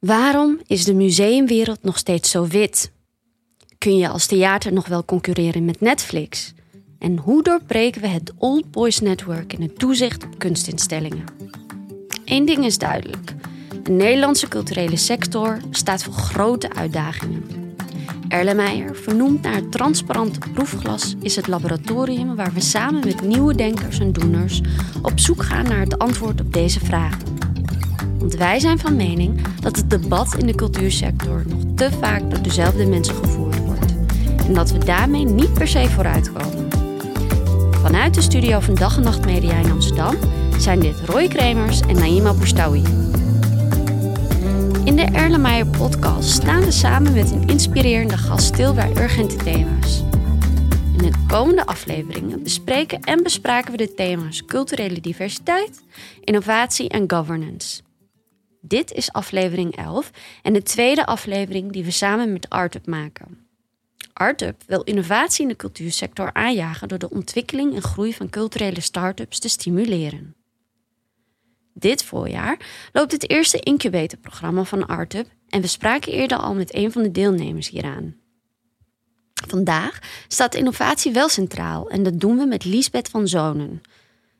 Waarom is de museumwereld nog steeds zo wit? Kun je als theater nog wel concurreren met Netflix? En hoe doorbreken we het Old Boys Network in het toezicht op kunstinstellingen? Eén ding is duidelijk. De Nederlandse culturele sector staat voor grote uitdagingen. Erlenmeyer, vernoemd naar het transparante proefglas, is het laboratorium waar we samen met nieuwe denkers en doeners op zoek gaan naar het antwoord op deze vragen. Want wij zijn van mening dat het debat in de cultuursector nog te vaak door dezelfde mensen gevoerd wordt. En dat we daarmee niet per se vooruitkomen. Vanuit de studio van Dag en Nacht Media in Amsterdam zijn dit Roy Kremers en Naima Boustawi. In de Erlenmeyer podcast staan we samen met een inspirerende gast stil bij urgente thema's. In de komende afleveringen bespreken en bespraken we de thema's culturele diversiteit, innovatie en governance. Dit is aflevering 11 en de tweede aflevering die we samen met Artup maken. Artup wil innovatie in de cultuursector aanjagen door de ontwikkeling en groei van culturele start-ups te stimuleren. Dit voorjaar loopt het eerste incubatorprogramma van Artup en we spraken eerder al met een van de deelnemers hieraan. Vandaag staat innovatie wel centraal en dat doen we met Liesbeth van Zonen.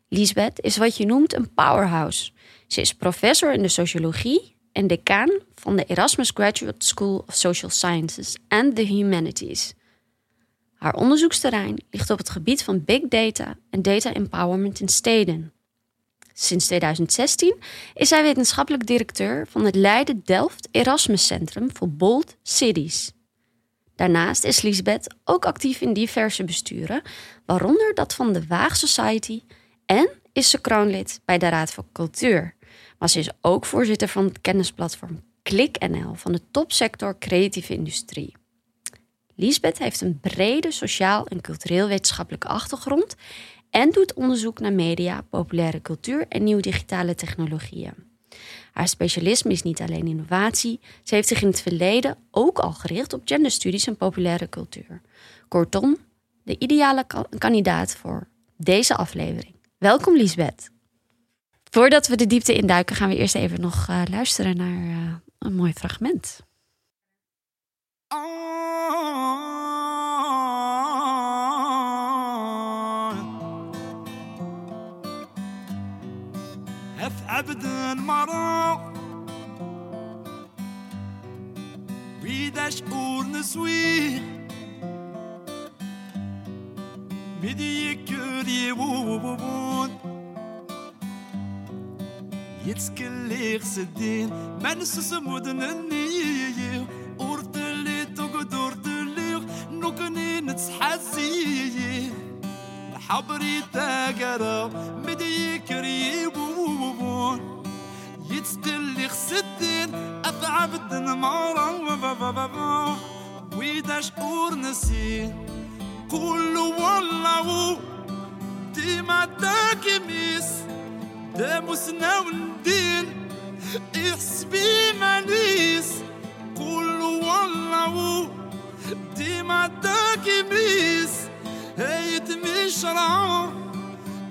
Liesbeth is wat je noemt een powerhouse. Ze is professor in de sociologie en decaan van de Erasmus Graduate School of Social Sciences and the Humanities. Haar onderzoeksterrein ligt op het gebied van big data en data empowerment in steden. Sinds 2016 is zij wetenschappelijk directeur van het Leiden Delft Erasmus Centrum voor Bold Cities. Daarnaast is Lisbeth ook actief in diverse besturen, waaronder dat van de Waag Society en is ze kroonlid bij de Raad voor Cultuur. Maar ze is ook voorzitter van het kennisplatform KlikNL van de topsector creatieve industrie. Lisbeth heeft een brede sociaal en cultureel wetenschappelijke achtergrond en doet onderzoek naar media, populaire cultuur en nieuwe digitale technologieën. Haar specialisme is niet alleen innovatie, ze heeft zich in het verleden ook al gericht op genderstudies en populaire cultuur. Kortom, de ideale kandidaat voor deze aflevering. Welkom Lisbeth. Voordat we de diepte induiken, gaan we eerst even nog uh, luisteren naar uh, een mooi fragment. ابدا مرة ويدا شعور نسويه مدي كوري وبون يتسكليق سدين ما نسس مدن النية ورد اللي تقد ورد اللي نكني نتسحزي الحبري تاقرا مدي كريبون يتسكليق سدين أثعب الدن مارا ويداش أور نسين قولوا والله ديما تاكي ميس داموسنا وندير إحسبي مانيس قول والله ديما داكي ميس هايت مشرع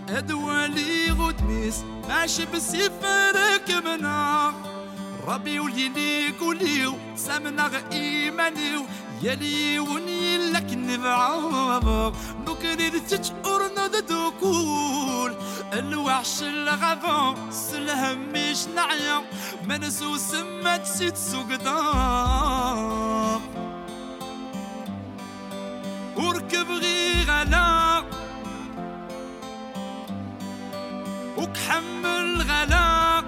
أدوالي غود ماشي بالسيف ركبنا ربي وليلي قوليو سامنا غ إيمانيو. يلي وني لك نبعض نكري تشعر نددكول الوحش الغفا سلهم مش نعيا منسو سمت سيت سقدام وركب غي غلا وكحمل غلا.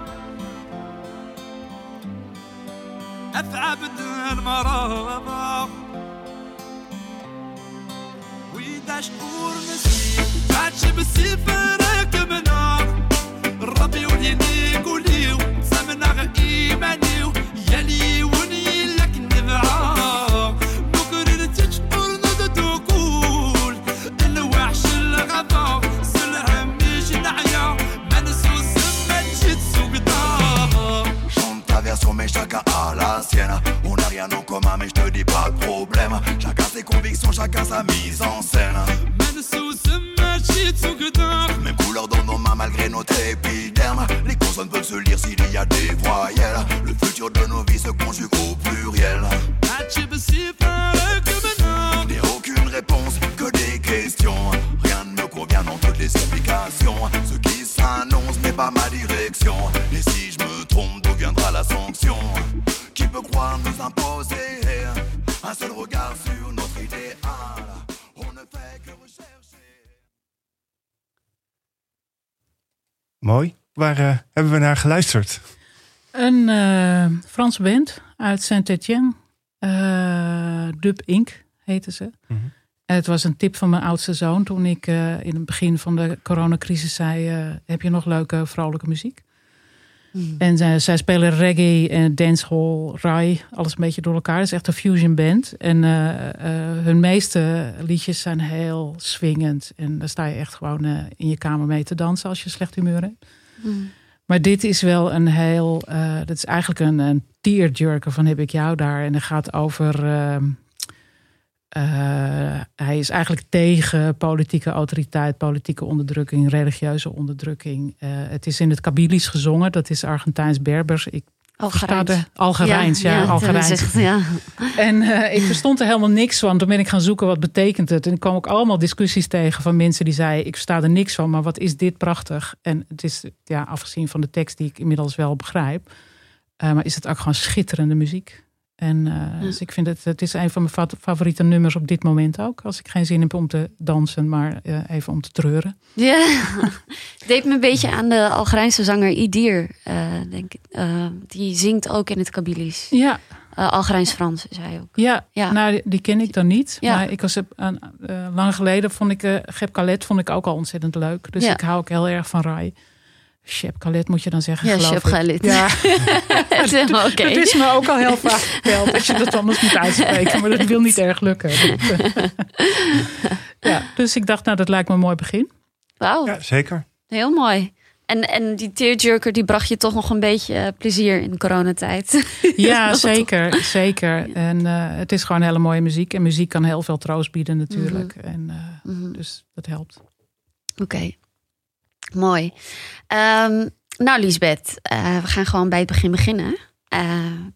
أثعب المرابا estás por nascer. Bate-me se Een eh, Franse band uit Saint-Étienne. Eh, Dub Inc. heette ze. Mhm. En het was een tip van mijn oudste zoon toen ik eh, in het begin van de coronacrisis zei: Heb je nog leuke, vrolijke muziek? En zij, zij spelen reggae en dancehall, rai, alles een beetje door elkaar. Het is echt een fusion band. En eh, eh, hun meeste liedjes zijn heel swingend. En daar sta je echt gewoon in je kamer mee te dansen als je slecht humeur hebt. Maar dit is wel een heel, eh dat is eigenlijk een, een tearjerker van heb ik jou daar. En het gaat over, ehm, eh, hij is eigenlijk tegen politieke autoriteit, politieke onderdrukking, religieuze onderdrukking. Eh, het is in het Kabilis gezongen, dat is Argentijns-Berbers. Ik Algerijns, ja, Algerijns. is echt- ja. En eh, ik verstond er helemaal niks van. Toen ben ik gaan zoeken wat betekent het. En ik kwam ook allemaal discussies tegen van mensen die zeiden: ik versta er niks van, maar wat is dit prachtig? En het is ja, afgezien van de tekst die ik inmiddels wel begrijp, eh, maar is het ook gewoon schitterende muziek. En eh, dus ik vind het, het is een van mijn fa- favoriete nummers op dit moment ook. Als ik geen zin heb om te dansen, maar eh, even om te treuren. Ja, deed me een beetje aan de Algerijnse zanger Idir, eh, denk ik. Die zingt ook in het Kabilis. Ja, Algerijns-Frans, zei hij ook. ja, Ja. Nou, die- ken ik dan niet. Ja. Maar ik was lang geleden vond ik Gep Khaled vond ik ook al ontzettend leuk. Dus ik hou ook heel erg van Rai. Shep Khaled moet je dan zeggen. Ja, geloof Shep. Khaled. Ja, Het is helemaal Oké. het is me ook al heel vaak verteld dat je dat anders moet uitspreken. Maar dat wil niet erg lukken. ja, dus ik dacht, nou dat lijkt me een mooi begin. Wauw, Ja, zeker. heel mooi. En, en die tearjerker die bracht je toch nog een beetje eh, plezier in coronatijd. Ja, zeker. zeker. En eh, het is gewoon hele mooie muziek. En muziek kan heel veel troost bieden natuurlijk. En, eh, Mhm. dus dat helpt. Oké, mooi. Ehm, nou, Liesbeth, eh, we gaan gewoon bij het begin beginnen. Eh,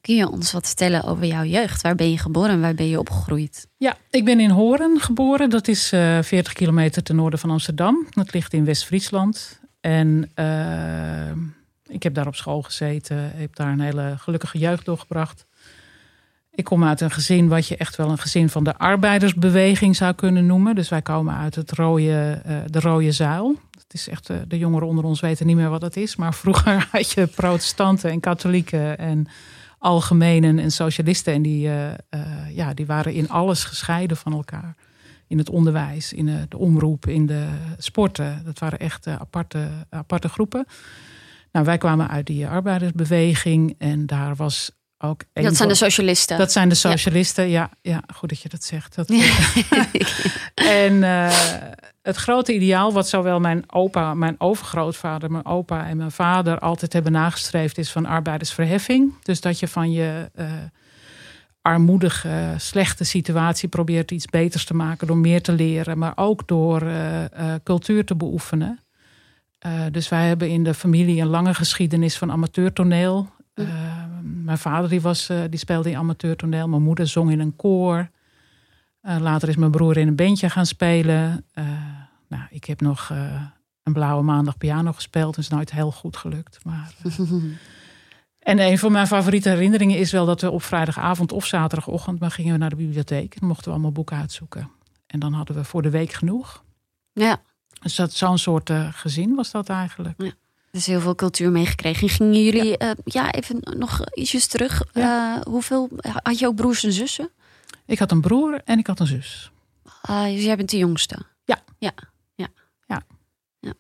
kun je ons wat vertellen over jouw jeugd? Waar ben je geboren en waar ben je opgegroeid? Ja, ik ben in Horen geboren. Dat is eh 40 kilometer ten noorden van Amsterdam. Dat ligt in West-Friesland. En ik heb daar op school gezeten. Heb daar een hele gelukkige jeugd doorgebracht. Ik kom uit een gezin wat je echt wel een gezin van de arbeidersbeweging zou kunnen noemen. Dus wij komen uit het rode, de rode zuil. Is echt, eh, de jongeren onder ons weten niet meer wat dat is. Maar vroeger had je protestanten en katholieken en algemenen en socialisten. En die, eh, eh, ja, die waren in alles gescheiden van elkaar. In het onderwijs, in de, omroep, in de sporten. Dat waren echt aparte, aparte groepen. Nou, wij kwamen uit die arbeidersbeweging. En daar was ook... een dat zijn de socialisten. dat zijn de socialisten, ja. ja, goed dat je dat zegt. Dat, Ja. en eh, het grote ideaal, wat zowel mijn opa, mijn overgrootvader, mijn opa en mijn vader altijd hebben nagestreefd, is van arbeidersverheffing. Dus dat je van je eh, armoedige, slechte situatie probeert iets beters te maken door meer te leren, maar ook door eh, cultuur te beoefenen. Dus wij hebben in de familie een lange geschiedenis van amateurtoneel. Mijn vader die was, eh, die speelde in amateurtoneel. Mijn moeder zong in een koor. Eh, later is mijn broer in een bandje gaan spelen. Eh, nou, ik heb nog een blauwe maandag piano gespeeld. Dat is nooit heel goed gelukt. Maar, en een van mijn favoriete herinneringen is wel dat we op vrijdagavond of zaterdagochtend... maar gingen we naar de bibliotheek. Dan mochten we allemaal boeken uitzoeken. En dan hadden we voor de week genoeg. ja, Dus dat zo'n soort gezin was dat eigenlijk. Is heel veel cultuur meegekregen. Gingen jullie, ja, ja even nog ietsjes terug. Ja. Eh, hoeveel, had je ook broers en zussen? Ik had een broer en ik had een zus. Ah, dus jij bent de jongste? Ja. Ja, ja. Ja. ja.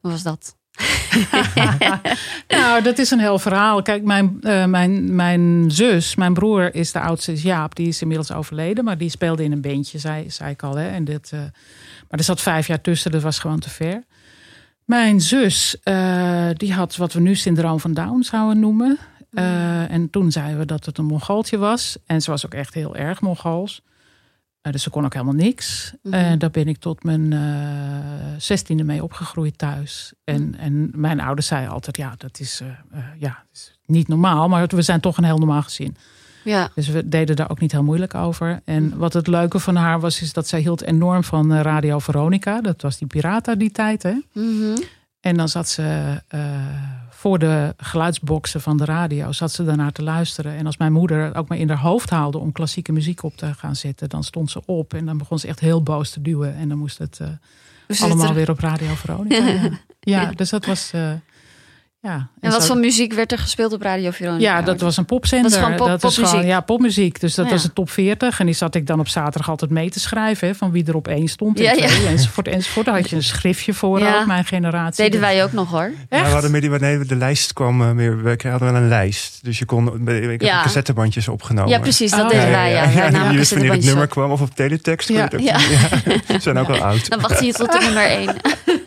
Hoe was dat? Nou, dat is een heel verhaal. Kijk, mijn, eh, mijn, mijn zus, mijn broer is de oudste, is Jaap. Die is inmiddels overleden, maar die speelde in een bandje, zei, zei ik al. Hè? En dit, eh, maar er zat vijf jaar tussen, dat was gewoon te ver. Mijn zus, eh, die had wat we nu syndroom van Down zouden noemen. Eh, en toen zeiden we dat het een Mongooltje was. En ze was ook echt heel erg Mongools. Eh, dus ze kon ook helemaal niks. Mhm. En daar ben ik tot mijn zestiende mee opgegroeid thuis. En, Mhm. en mijn ouders zeiden altijd, ja, dat is, ja, dat is niet normaal. Maar we zijn toch een heel normaal gezin. Ja. Dus we deden daar ook niet heel moeilijk over. En wat het leuke van haar was, is dat zij hield enorm van eh, Radio Veronica. Dat was die Pirata die tijd, hè. Mhm. En dan zat ze eh, voor de geluidsboxen van de radio, zat ze daarnaar te luisteren. En als mijn moeder het ook maar in haar hoofd haalde om klassieke muziek op te gaan zetten, dan stond ze op en dan begon ze echt heel boos te duwen. En dan moest het eh, allemaal weer op Radio Veronica. ja. Dus dat was. Ja. En wat zo- voor muziek werd er gespeeld op Radio Veronica? ja, dat was een popzender. Dat is gewoon pop- dat is popmuziek. gewoon ja, popmuziek. Dus dat Ja. was de top 40. En die zat ik dan op zaterdag altijd mee te schrijven. Hè, van wie er op één stond. En Ja, enzovoort, enzovoort. Daar had je een schriftje voor Ja. ook, mijn generatie. Deden Dus- wij ook nog hoor. Ja, we Echt? hadden meer die, nee, de lijst kwam eh, meer. We hadden wel een lijst. Dus je kon. Ik heb Ja. cassettebandjes opgenomen. Ja, precies, dat Oh, deden ja, wij. Ja, ja, Wij ja, namen je wist wanneer het nummer op. kwam of op teletext. Ja. ook zijn ook wel oud. Dan wachtte je tot de nummer één.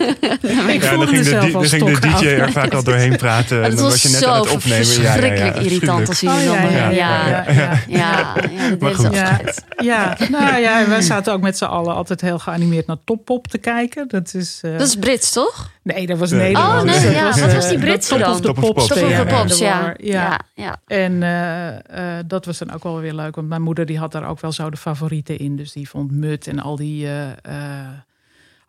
Ik Ja, en voelde de, mezelf als dan ging de. DJ er vaak al doorheen praten. En dan was je net zo aan het opnemen. Ja, ja, ja, verschrikkelijk irritant als ja, dan... ja, Ja, ja, ja, ja, ja. ja. Maar goed. Ja, altijd. ja, nou ja, wij zaten ook met z'n allen altijd heel geanimeerd naar Toppop te kijken. Dat is, eh, Dat is Brits, toch? nee, dat was Nee. Nederlands. Oh, nee, Dat ja. was, Wat was die de Britse Top dan? Top of the Pops. Pops, Top of ja, the ja. Pops, ja. ja. Ja, ja. En eh, eh, dat was dan ook wel weer leuk. Want mijn moeder die had daar ook wel zo de favorieten in. Dus die vond Mut en al die, eh, eh,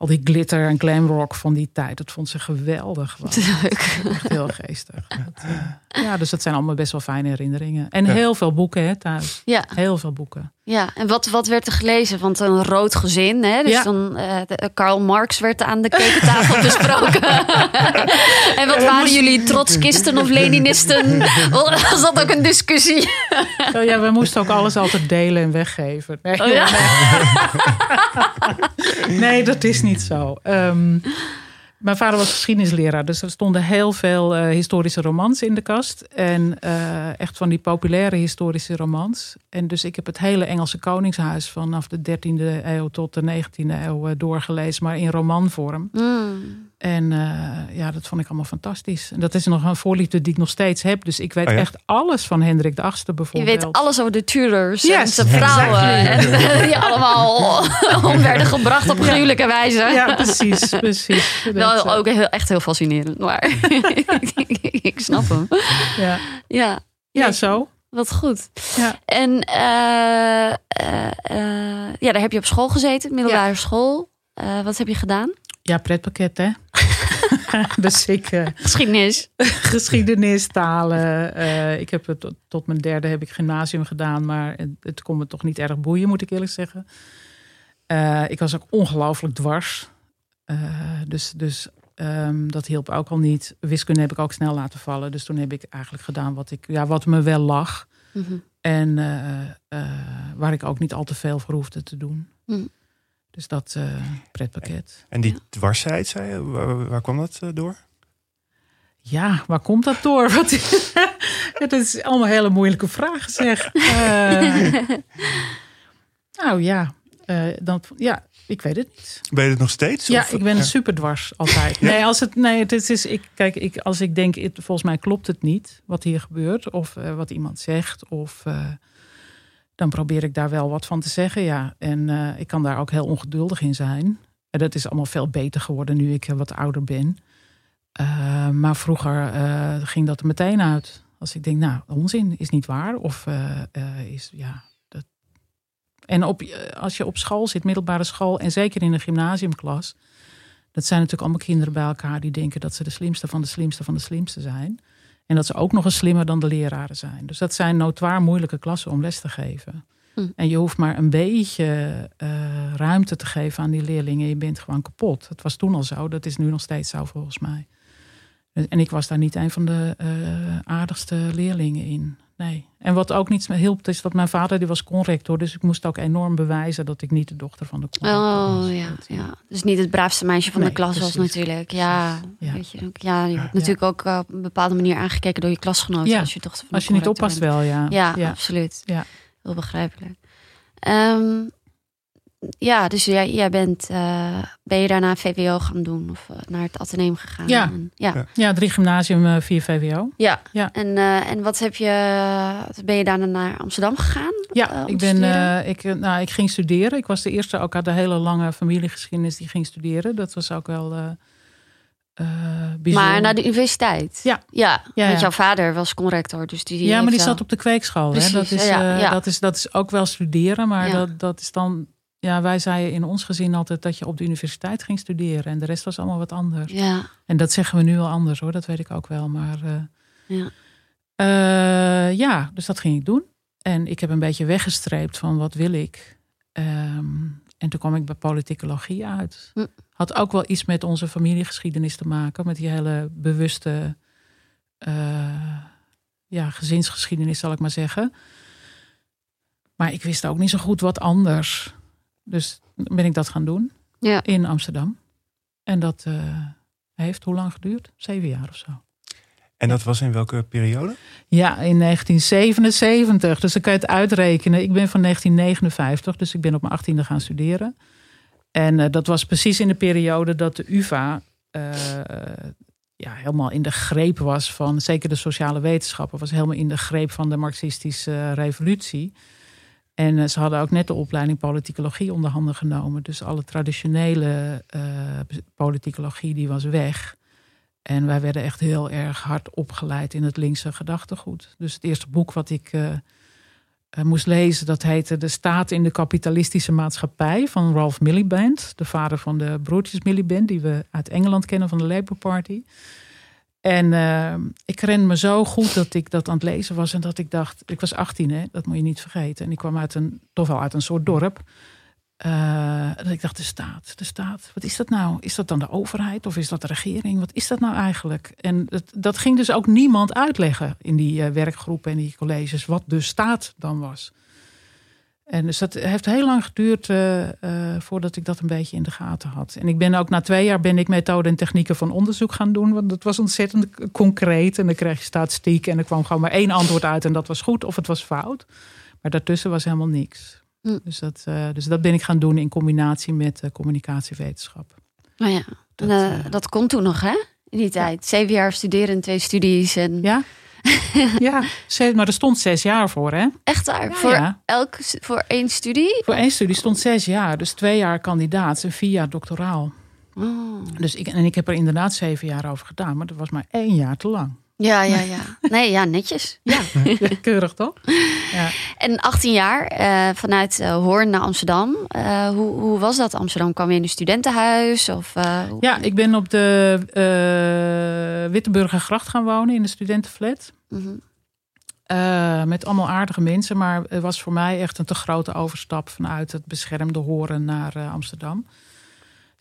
al die glitter en glam rock van die tijd. Dat vond ze geweldig. Leuk. Echt heel geestig. Eh, ja, dus dat zijn allemaal best wel fijne herinneringen. En heel veel boeken hè, thuis. Ja, Heel veel boeken. Ja. En wat, wat werd er gelezen? Want een rood gezin, hè? Dus Ja. dan eh, de- Karl Marx werd aan de ketentafel besproken. en wat waren jullie trotskisten of leninisten? Was dat ook een discussie? Oh ja, we moesten ook alles altijd delen en weggeven. Nee, Oh ja? nee. Nee, dat is niet zo. Ehm, mijn vader was geschiedenisleraar, dus er stonden heel veel eh, historische romans in de kast. En eh, echt van die populaire historische romans. En dus ik heb het hele Engelse Koningshuis vanaf de 13e eeuw tot de 19e eeuw eh, doorgelezen, maar in romanvorm. Hmm. En eh, ja, dat vond ik allemaal fantastisch. En dat is nog een voorliefde die ik nog steeds heb. Dus ik weet Oh ja? echt alles van Hendrik de Achtste Je bijvoorbeeld. weet alles over de Tudors en zijn vrouwen. exactly. En, die allemaal om werden gebracht op gruwelijke wijze. Ja, precies, precies. Wel eh, ook heel, echt heel fascinerend, maar ik snap hem. Ja, Ja, ja zo. wat goed. Ja. En eh, eh, eh, ja, daar heb je op school gezeten, middelbare school. Eh, wat heb je gedaan? Ja, pretpakket, hè? dus ik eh, Geschiedenis. geschiedenis, talen. eh, ik heb het tot, mijn derde heb ik gymnasium gedaan, maar het, het kon me toch niet erg boeien, moet ik eerlijk zeggen. Eh, ik was ook ongelooflijk dwars. Eh, dus dus ehm, dat hielp ook al niet. Wiskunde heb ik ook snel laten vallen. Dus toen heb ik eigenlijk gedaan wat, ik, ja, wat me wel lag. Mhm. En eh, eh, waar ik ook niet al te veel voor hoefde te doen. Mm. Dus dat eh, pretpakket. En die dwarsheid, zei je, waar, waar kwam dat eh, door? Ja, waar komt dat door? Wat, het is allemaal hele moeilijke vragen, zeg. Eh, nou ja, eh, dan, ja, ik weet het niet. Ben je het nog steeds? Ja, Of- ik ben super dwars altijd. Nee, als het, nee, het is, ik, kijk, ik, als ik denk, het, volgens mij klopt het niet wat hier gebeurt, of eh, wat iemand zegt, of eh, dan probeer ik daar wel wat van te zeggen. Ja, en eh, ik kan daar ook heel ongeduldig in zijn. En dat is allemaal veel beter geworden nu ik eh, wat ouder ben. Eh, maar vroeger ging dat er meteen uit. Als ik denk, nou, onzin is niet waar. Of is, ja, dat. En op, als je op school zit, middelbare school, en zeker in een gymnasiumklas. Dat zijn natuurlijk allemaal kinderen bij elkaar die denken dat ze de slimste van de slimste van de slimste zijn. En dat ze ook nog eens slimmer dan de leraren zijn. Dus dat zijn notoir moeilijke klassen om les te geven. Hm. En je hoeft maar een beetje eh, ruimte te geven aan die leerlingen. Je bent gewoon kapot. Dat was toen al zo. Dat is nu nog steeds zo volgens mij. En ik was daar niet een van de eh, aardigste leerlingen in. Nee. En wat ook niet hielp, is dat mijn vader die was conrector. Dus ik moest ook enorm bewijzen dat ik niet de dochter van de conrector was. Oh ja, ja. Dus niet het braafste meisje van de klas was natuurlijk. Ja, Ja. Weet je, ja, je wordt natuurlijk ook eh, op een bepaalde manier aangekeken door je klasgenoten. Ja, Als je, dochter van Als je niet oppast bent. wel, ja. Ja, ja. absoluut. Ja. Heel begrijpelijk. Ehm, ja, dus jij, jij bent, eh, ben je daarna VWO gaan doen of eh, naar het ateneum gegaan? Ja. En, ja. Ja. Drie gymnasium, eh, vier VWO. Ja. Ja. En, eh, en wat heb je, ben je daarna naar Amsterdam gegaan? Ja, ik, ben, eh, ik, nou, ik ging studeren. Ik was de eerste ook uit de hele lange familiegeschiedenis die ging studeren. Dat was ook wel eh eh, bijzonder. maar naar de universiteit? Ja. Ja, Ja, want ja. jouw vader was conrector, dus die ja, maar die wel- zat op de kweekschool. Hè? Precies, Dat, is, ja, eh. Dat, is, dat is ook wel studeren, maar Ja. dat, dat is dan... Ja, wij zeiden in ons gezin altijd dat je op de universiteit ging studeren. En de rest was allemaal wat anders. Ja, En dat zeggen we nu wel anders hoor, dat weet ik ook wel. Maar eh, ja. eh, ja, dus dat ging ik doen. En ik heb een beetje weggestreept van wat wil ik. Ehm, en toen kwam ik bij politicologie uit. Hm. Had ook wel iets met onze familiegeschiedenis te maken. Met die hele bewuste eh, ja, gezinsgeschiedenis, zal ik maar zeggen. Maar ik wist ook niet zo goed wat anders. Dus ben ik dat gaan doen Ja. in Amsterdam. En dat eh, heeft hoe lang geduurd? Zeven jaar of zo. En dat was in welke periode? Ja, in 1977. Dus dan kan je het uitrekenen. Ik ben van 1959, dus ik ben op mijn achttiende gaan studeren. En eh, dat was precies in de periode dat de UvA eh, ja, helemaal in de greep was van, zeker de sociale wetenschappen, was helemaal in de greep van de marxistische revolutie. En eh, ze hadden ook net de opleiding politicologie onder handen genomen. Dus alle traditionele eh, politicologie die was weg. En wij werden echt heel erg hard opgeleid in het linkse gedachtegoed. Dus het eerste boek wat ik eh, moest lezen, dat heette De Staat in de Kapitalistische Maatschappij van Ralph Miliband. De vader van de broertjes Miliband, die we uit Engeland kennen van de Labour Party. En eh, ik herinner me zo goed dat ik dat aan het lezen was en dat ik dacht, ik was 18 hè, dat moet je niet vergeten. En ik kwam uit een, toch wel uit een soort dorp. Eh, dat ik dacht, de staat, de staat, wat is dat nou? Is dat dan de overheid of is dat de regering? Wat is dat nou eigenlijk? En dat, dat ging dus ook niemand uitleggen in die eh, werkgroepen en die colleges, wat de staat dan was. En dus dat heeft heel lang geduurd eh, eh, voordat ik dat een beetje in de gaten had. En ik ben ook na twee jaar ben ik methoden en technieken van onderzoek gaan doen. Want dat was ontzettend concreet. En dan kreeg je statistiek en er kwam gewoon maar één antwoord uit. En dat was goed of het was fout. Maar daartussen was helemaal niks. Hm. Dus, dat, eh, dus dat ben ik gaan doen in combinatie met communicatiewetenschap. Nou ja, Dat, dat kon toen nog, hè? In die tijd. Zeven jaar studeren, twee studies. En... Ja? Ja, maar er stond zes jaar voor, hè? Echt waar? Ja, voor, ja. Elk, voor één studie? Voor één studie stond zes jaar. Dus twee jaar kandidaat en vier jaar doctoraal. Oh. Dus ik, en ik heb er inderdaad zeven jaar over gedaan. Maar dat was maar één jaar te lang. Ja, ja, ja. Nee, ja, netjes. Ja, keurig toch? Ja. En 18 jaar, eh, vanuit eh, Hoorn naar Amsterdam. Eh, hoe, hoe was dat Amsterdam? Kwam je in een studentenhuis? Of, ja, ik ben op de eh Witteburgergracht gaan wonen in de studentenflat. Mhm. Met allemaal aardige mensen. Maar het was voor mij echt een te grote overstap vanuit het beschermde Horen naar Amsterdam.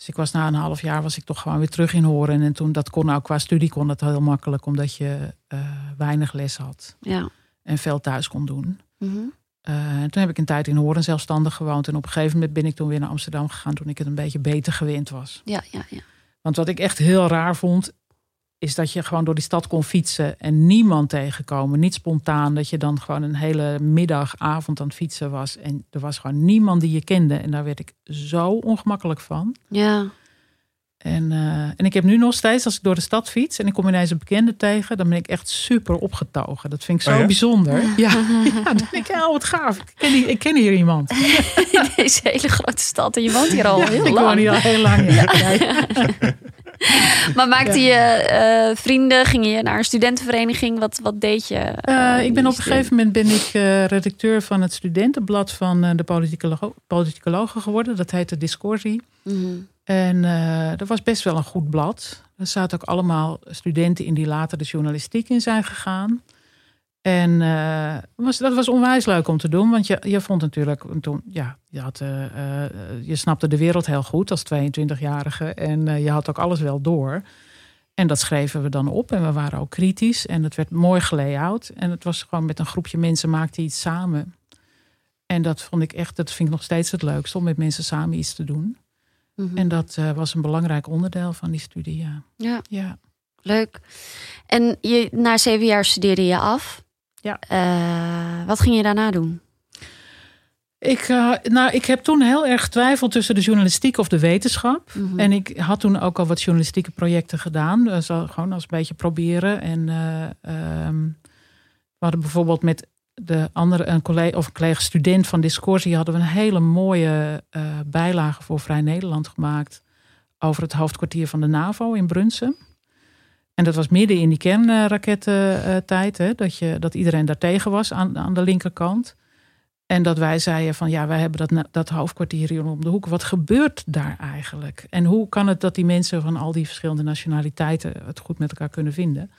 Dus ik was na een half jaar was ik toch gewoon weer terug in Horen. En toen dat kon ook qua studie kon dat heel makkelijk, omdat je eh, weinig les had Ja. en veel thuis kon doen. En toen heb ik een tijd in Horen zelfstandig gewoond. En op een gegeven moment ben ik toen weer naar Amsterdam gegaan toen ik het een beetje beter gewend was. ja, ja, ja. Want wat ik echt heel raar vond, is dat je gewoon door die stad kon fietsen en niemand tegenkomen. Niet spontaan, dat je dan gewoon een hele middag, avond aan het fietsen was. En er was gewoon niemand die je kende. En daar werd ik zo ongemakkelijk van. Ja, En, eh, en ik heb nu nog steeds, als ik door de stad fiets en ik kom ineens een bekende tegen, dan ben ik echt super opgetogen. Dat vind ik zo Oh ja? bijzonder. Ja, ja, dan denk ik, oh wat gaaf. Ik ken, hier, ik ken hier iemand. in deze hele grote stad. En je woont hier al heel ik lang. woon hier al heel lang. Maar maakte je eh, vrienden? Ging je naar een studentenvereniging? Wat, wat deed je? Eh, eh, ik ben op een gegeven moment ben ik redacteur van het studentenblad van de politicolo- politicologen geworden. Dat heette Discorsie. Mhm. En dat was best wel een goed blad. Er zaten ook allemaal studenten in die later de journalistiek in zijn gegaan. En eh, was, dat was onwijs leuk om te doen. Want je, je vond natuurlijk, toen, ja, je, had, eh, eh, je snapte de wereld heel goed als 22-jarige. En je had ook alles wel door. En dat schreven we dan op. En we waren ook kritisch. En het werd mooi gelayout. En het was gewoon met een groepje mensen maakte iets samen. En dat vond ik echt, dat vind ik nog steeds het leukste om met mensen samen iets te doen. Mhm. En dat was een belangrijk onderdeel van die studie, ja. Ja, ja. leuk. En je, na zeven jaar studeerde je af. Ja. Eh, wat ging je daarna doen? Ik, eh, nou, ik heb toen heel erg getwijfeld tussen de journalistiek of de wetenschap. Mhm. En ik had toen ook al wat journalistieke projecten gedaan. Dus al- gewoon als een beetje proberen. En eh, ehm, we hadden bijvoorbeeld met de andere, een collega of een collega student van Discorsie, hadden we een hele mooie bijlage voor Vrij Nederland gemaakt. Over het hoofdkwartier van de NAVO in Brunsum. En dat was midden in die kernrakettentijd, hè, dat, je, dat iedereen daartegen was aan, aan de linkerkant. En dat wij zeiden van ja, wij hebben dat, dat hoofdkwartier hier om de hoek. Wat gebeurt daar eigenlijk? En hoe kan het dat die mensen van al die verschillende nationaliteiten het goed met elkaar kunnen vinden?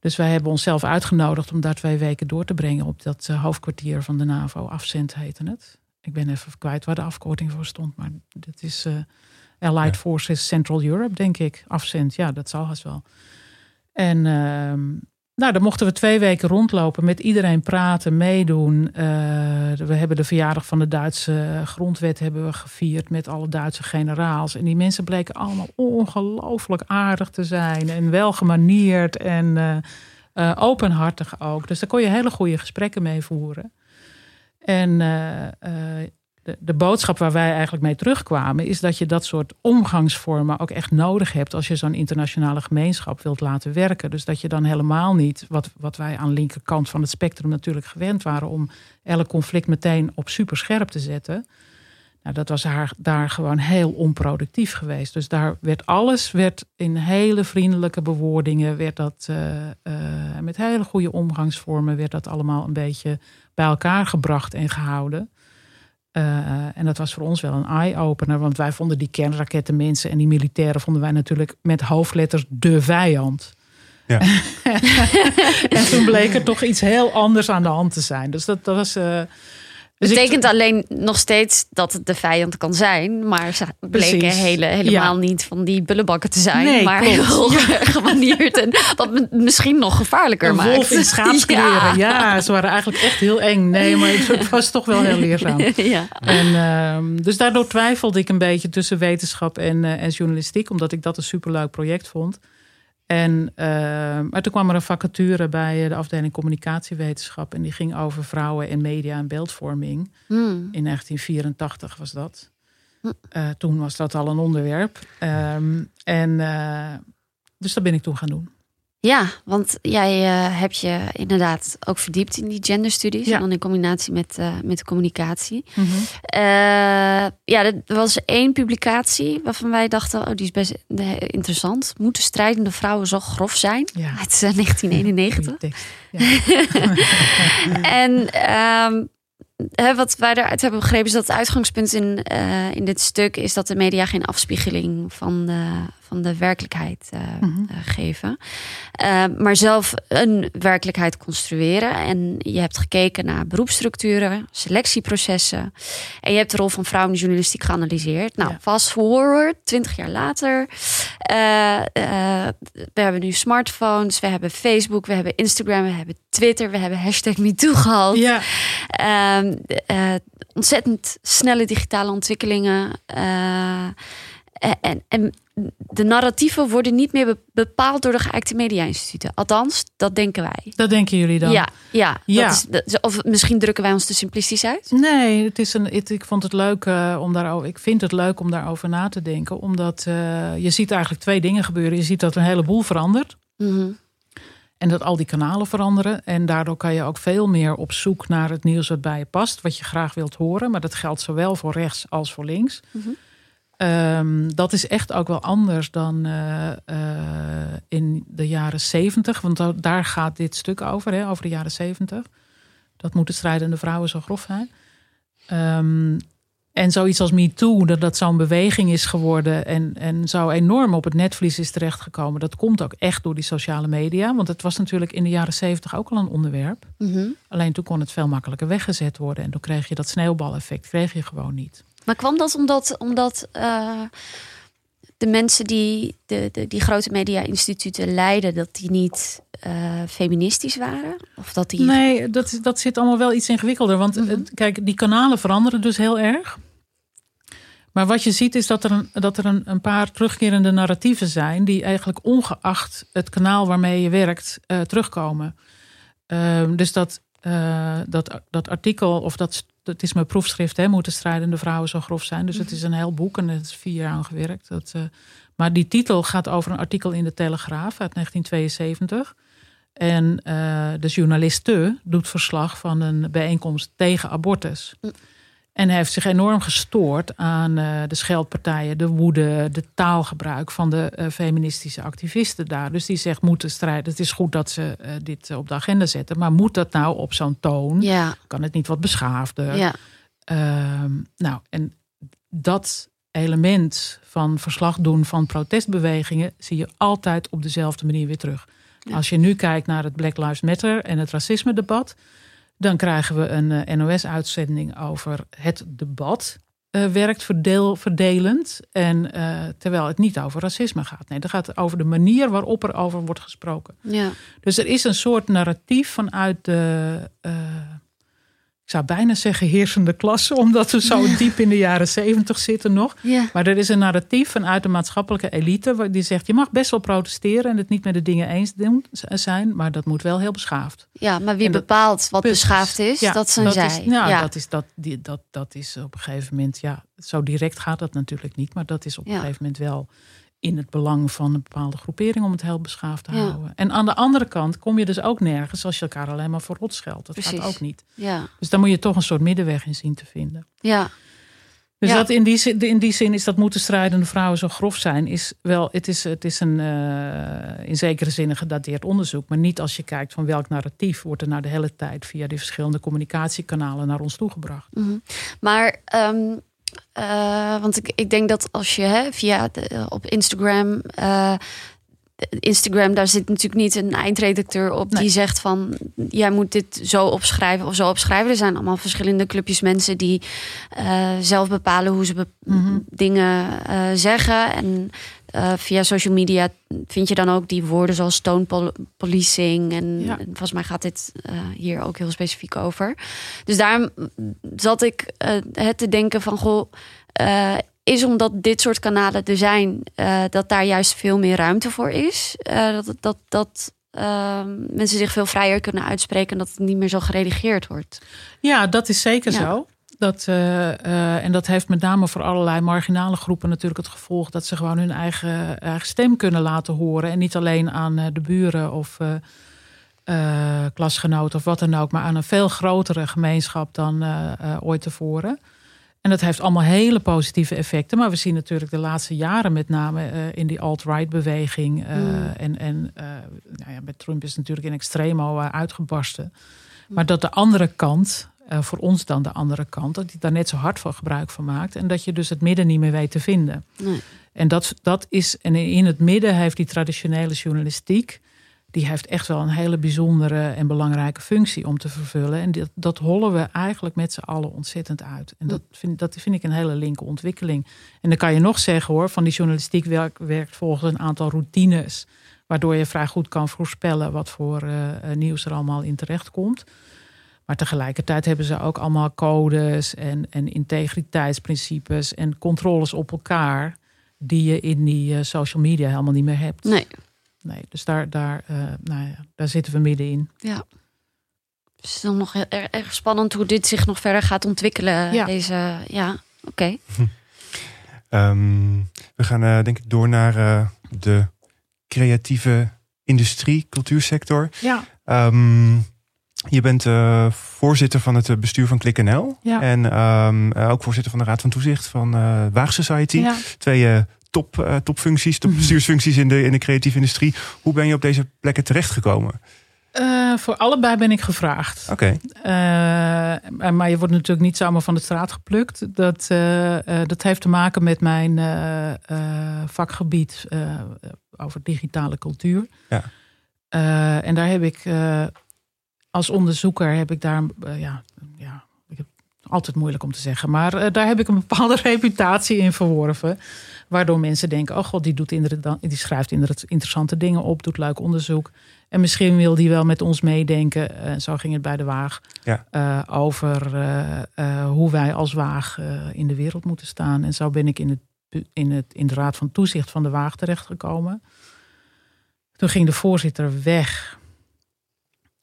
Dus wij hebben onszelf uitgenodigd om daar twee weken door te brengen op dat eh, hoofdkwartier van de NAVO. Afcent heette het. Ik ben even kwijt waar de afkorting voor stond, maar dat is eh, Allied Ja. Forces Central Europe, denk ik. Afcent, ja, dat zal haast wel. En ehm, nou, dan mochten we twee weken rondlopen, met iedereen praten, meedoen. Eh, we hebben de verjaardag van de Duitse grondwet hebben we gevierd met alle Duitse generaals. En die mensen bleken allemaal ongelooflijk aardig te zijn en welgemanierd en eh, eh, openhartig ook. Dus daar kon je hele goede gesprekken mee voeren. En de, boodschap waar wij eigenlijk mee terugkwamen, is dat je dat soort omgangsvormen ook echt nodig hebt als je zo'n internationale gemeenschap wilt laten werken. Dus dat je dan helemaal niet, wat, wat wij aan de linkerkant van het spectrum natuurlijk gewend waren, om elk conflict meteen op superscherp te zetten. Nou, dat was haar, daar gewoon heel onproductief geweest. Dus daar werd alles werd in hele vriendelijke bewoordingen, werd dat eh, eh, met hele goede omgangsvormen, werd dat allemaal een beetje bij elkaar gebracht en gehouden. Eh, en dat was voor ons wel een eye-opener, want wij vonden die kernrakettenmensen en die militairen vonden wij natuurlijk met hoofdletters de vijand. Ja. en toen bleek er toch iets heel anders aan de hand te zijn. Dus dat, dat was. eh, dus ik- Betekent alleen nog steeds dat het de vijand kan zijn. Maar ze bleken Precies. hele, helemaal Ja. niet van die bullenbakken te zijn. Nee, maar heel gemanierd. En wat misschien nog gevaarlijker een maakt. wolf in schaapskleren. Ja. ze waren eigenlijk echt heel eng. Nee, maar het was toch wel heel leerzaam. ja. En, ehm, dus daardoor twijfelde ik een beetje tussen wetenschap en, eh, en journalistiek, omdat ik dat een superleuk project vond. En, ehm, maar toen kwam er een vacature bij eh, de afdeling communicatiewetenschap en die ging over vrouwen en media en beeldvorming. Hmm. In 1984 was dat. Eh, toen was dat al een onderwerp. Ehm, en eh, dus dat ben ik toen gaan doen. Ja, want jij eh, hebt je inderdaad ook verdiept in die genderstudies. Ja. En dan in combinatie met, eh, met de communicatie. Eh, ja, er was één publicatie waarvan wij dachten... oh, die is best interessant. Moeten strijdende vrouwen zo grof zijn? Ja. Het is eh, 1991. Goeie tekst. Ja. En ehm, hè, wat wij eruit hebben begrepen is dat het uitgangspunt in, in dit stuk is dat de media geen afspiegeling van de, van de werkelijkheid eh, Mhm. eh, geven. Eh, maar zelf een werkelijkheid construeren. En je hebt gekeken naar beroepsstructuren, selectieprocessen. En je hebt de rol van vrouwen in de journalistiek geanalyseerd. Nou, Ja. fast forward, twintig jaar later. We hebben nu smartphones, we hebben Facebook, we hebben Instagram, we hebben Twitter, we hebben hashtag MeToo gehad. ja, Ehm, eh, ontzettend snelle digitale ontwikkelingen. En, en de narratieven worden niet meer be- bepaald door de geëikte media-instituten. Althans, dat denken wij. dat denken jullie dan? Ja, ja, Ja. Dat is, is- of misschien drukken wij ons te simplistisch uit. Nee, het is een, ik vond het leuk eh, om daarover. Ik vind het leuk om daarover na te denken. Omdat eh, je ziet eigenlijk twee dingen gebeuren. Je ziet dat een heleboel verandert. Mhm. En dat al die kanalen veranderen. En daardoor kan je ook veel meer op zoek naar het nieuws wat bij je past. Wat je graag wilt horen. Maar dat geldt zowel voor rechts als voor links. Mhm. Ehm, dat is echt ook wel anders dan eh, eh, in de jaren zeventig. Want da- daar gaat dit stuk over, hè, over de jaren zeventig. Dat moeten strijdende vrouwen zo grof zijn. Ehm, en zoiets als MeToo, dat dat zo'n beweging is geworden en, en zo enorm op het netvlies is terechtgekomen. Dat komt ook echt door die sociale media. Want het was natuurlijk in de jaren zeventig ook al een onderwerp. Mhm. Alleen toen kon het veel makkelijker weggezet worden. En toen kreeg je dat sneeuwbaleffect, kreeg je gewoon niet. Maar kwam dat omdat, omdat eh, de mensen die de, de, die grote media-instituten leiden, dat die niet eh, feministisch waren? Of dat die. Nee, dat, dat zit allemaal wel iets ingewikkelder. Want Mhm. eh, kijk, die kanalen veranderen dus heel erg. Maar wat je ziet is dat er een, dat er een, een paar terugkerende narratieven zijn... die eigenlijk ongeacht het kanaal waarmee je werkt terugkomen. Ehm, dus dat dat, dat artikel, of dat, dat is mijn proefschrift, hè, moeten strijdende vrouwen zo grof zijn. Dus het is een heel boek en het is vier jaar aan gewerkt. Dat, eh, maar die titel gaat over een artikel in de Telegraaf uit 1972. En eh, de journaliste doet verslag van een bijeenkomst tegen abortus. En hij heeft zich enorm gestoord aan eh, de scheldpartijen, de woede, de taalgebruik van de eh, feministische activisten daar. Dus die zegt, moeten strijden. Het is goed dat ze eh, dit op de agenda zetten, maar moet dat nou op zo'n toon? Ja, Kan het niet wat beschaafder? ja, Ehm, nou, en dat element van verslag doen van protestbewegingen zie je altijd op dezelfde manier weer terug. Als je nu kijkt naar het Black Lives Matter en het racisme-debat, dan krijgen we een eh, NOS-uitzending over het debat. eh, werkt verdeel, verdelend. En eh, terwijl het niet over racisme gaat. Nee, dat gaat over de manier waarop er over wordt gesproken. ja. Dus er is een soort narratief vanuit de, ik zou bijna zeggen heersende klasse, omdat we zo diep in de jaren zeventig zitten nog. ja. Maar er is een narratief vanuit de maatschappelijke elite die zegt: je mag best wel protesteren en het niet met de dingen eens doen, zijn, maar dat moet wel heel beschaafd. Ja, maar wie dat- bepaalt wat Precies. beschaafd is, Ja, dat zijn Is, zij. nou, ja. dat, is, dat, die, dat, dat is op een gegeven moment, ja, zo direct gaat dat natuurlijk niet, maar dat is op een gegeven moment wel in het belang van een bepaalde groepering om het heel beschaafd te Ja. houden. En aan de andere kant kom je dus ook nergens als je elkaar alleen maar voor rot scheldt. Dat Precies. gaat ook niet. ja, Dus daar moet je toch een soort middenweg in zien te vinden. ja, Dus Ja. dat in, die, zin- in die zin is dat moeten strijdende vrouwen zo grof zijn. Is wel, het is, het is een eh, in zekere zin een gedateerd onderzoek. Maar niet als je kijkt van welk narratief wordt er nou de hele tijd via die verschillende communicatiekanalen naar ons toegebracht. Mhm. Maar, ehm, eh, want ik, ik denk dat als je hè, via op Instagram. eh, Instagram, daar zit natuurlijk niet een eindredacteur op Nee. die zegt van jij moet dit zo opschrijven of zo opschrijven. Er zijn allemaal verschillende clubjes mensen die eh, zelf bepalen hoe ze be- Mhm. dingen eh, zeggen. En eh, via social media vind je dan ook die woorden zoals toonpolicing. En, Ja. en volgens mij gaat dit hier ook heel specifiek over. Dus daarom zat ik het te denken van goh. Is omdat dit soort kanalen er zijn, eh, dat daar juist veel meer ruimte voor is. Eh, dat dat, dat eh, mensen zich veel vrijer kunnen uitspreken en dat het niet meer zo geredigeerd wordt. Ja, dat is zeker Ja. zo. Dat, eh, en dat heeft met name voor allerlei marginale groepen natuurlijk het gevolg dat ze gewoon hun eigen, eigen stem kunnen laten horen. En niet alleen aan de buren of klasgenoten of wat dan ook, maar aan een veel grotere gemeenschap dan ooit tevoren. En dat heeft allemaal hele positieve effecten. Maar we zien natuurlijk de laatste jaren met name eh, in die alt-right beweging. eh, Mm. En, en eh, nou ja, met Trump is het natuurlijk in extremo uitgebarsten. Maar dat de andere kant, voor ons dan de andere kant, dat die daar net zo hard voor gebruik van maakt. En dat je dus het midden niet meer weet te vinden. En dat, dat is, en in het midden heeft die traditionele journalistiek, die heeft echt wel een hele bijzondere en belangrijke functie om te vervullen. En dat, dat hollen we eigenlijk met z'n allen ontzettend uit. En dat vind, dat vind ik een hele linker ontwikkeling. En dan kan je nog zeggen hoor, van die journalistiek werkt, werkt volgens een aantal routines. Waardoor je vrij goed kan voorspellen wat voor eh, eh, nieuws er allemaal in terecht komt. Maar tegelijkertijd hebben ze ook allemaal codes en, en integriteitsprincipes en controles op elkaar. Die je in die eh, social media helemaal niet meer hebt. Nee, Nee, dus daar, daar, eh, nou ja, daar zitten we middenin. ja. Dus het is dan nog heel erg, erg spannend hoe dit zich nog verder gaat ontwikkelen. Ja. Deze, ja, oké. Ehm, we gaan eh, denk ik door naar eh, de creatieve industrie, cultuursector. Ja, Ehm, je bent eh, voorzitter van het bestuur van ClickNL. Ja. En ehm, eh, ook voorzitter van de Raad van Toezicht van eh Waag Society. ja. Twee eh, top, eh, topfuncties, top bestuursfuncties in de, in de creatieve industrie. Hoe ben je op deze plekken terechtgekomen? Eh, voor allebei ben ik gevraagd. Oké, Eh, maar je wordt natuurlijk niet zomaar van de straat geplukt. Dat, dat heeft te maken met mijn vakgebied over digitale cultuur. Ja. En daar heb ik als onderzoeker heb ik daar ja, ja, ik heb altijd moeilijk om te zeggen, maar daar heb ik een bepaalde reputatie in verworven. Waardoor mensen denken: oh god, die, doet inderdaad, die schrijft inderdaad interessante dingen op, doet leuk onderzoek. En misschien wil die wel met ons meedenken. En zo ging het bij de Waag. Ja. eh, over eh, eh, hoe wij als Waag eh, in de wereld moeten staan. En zo ben ik in, het, in, het, in de Raad van Toezicht van de Waag terechtgekomen. Toen ging de voorzitter weg.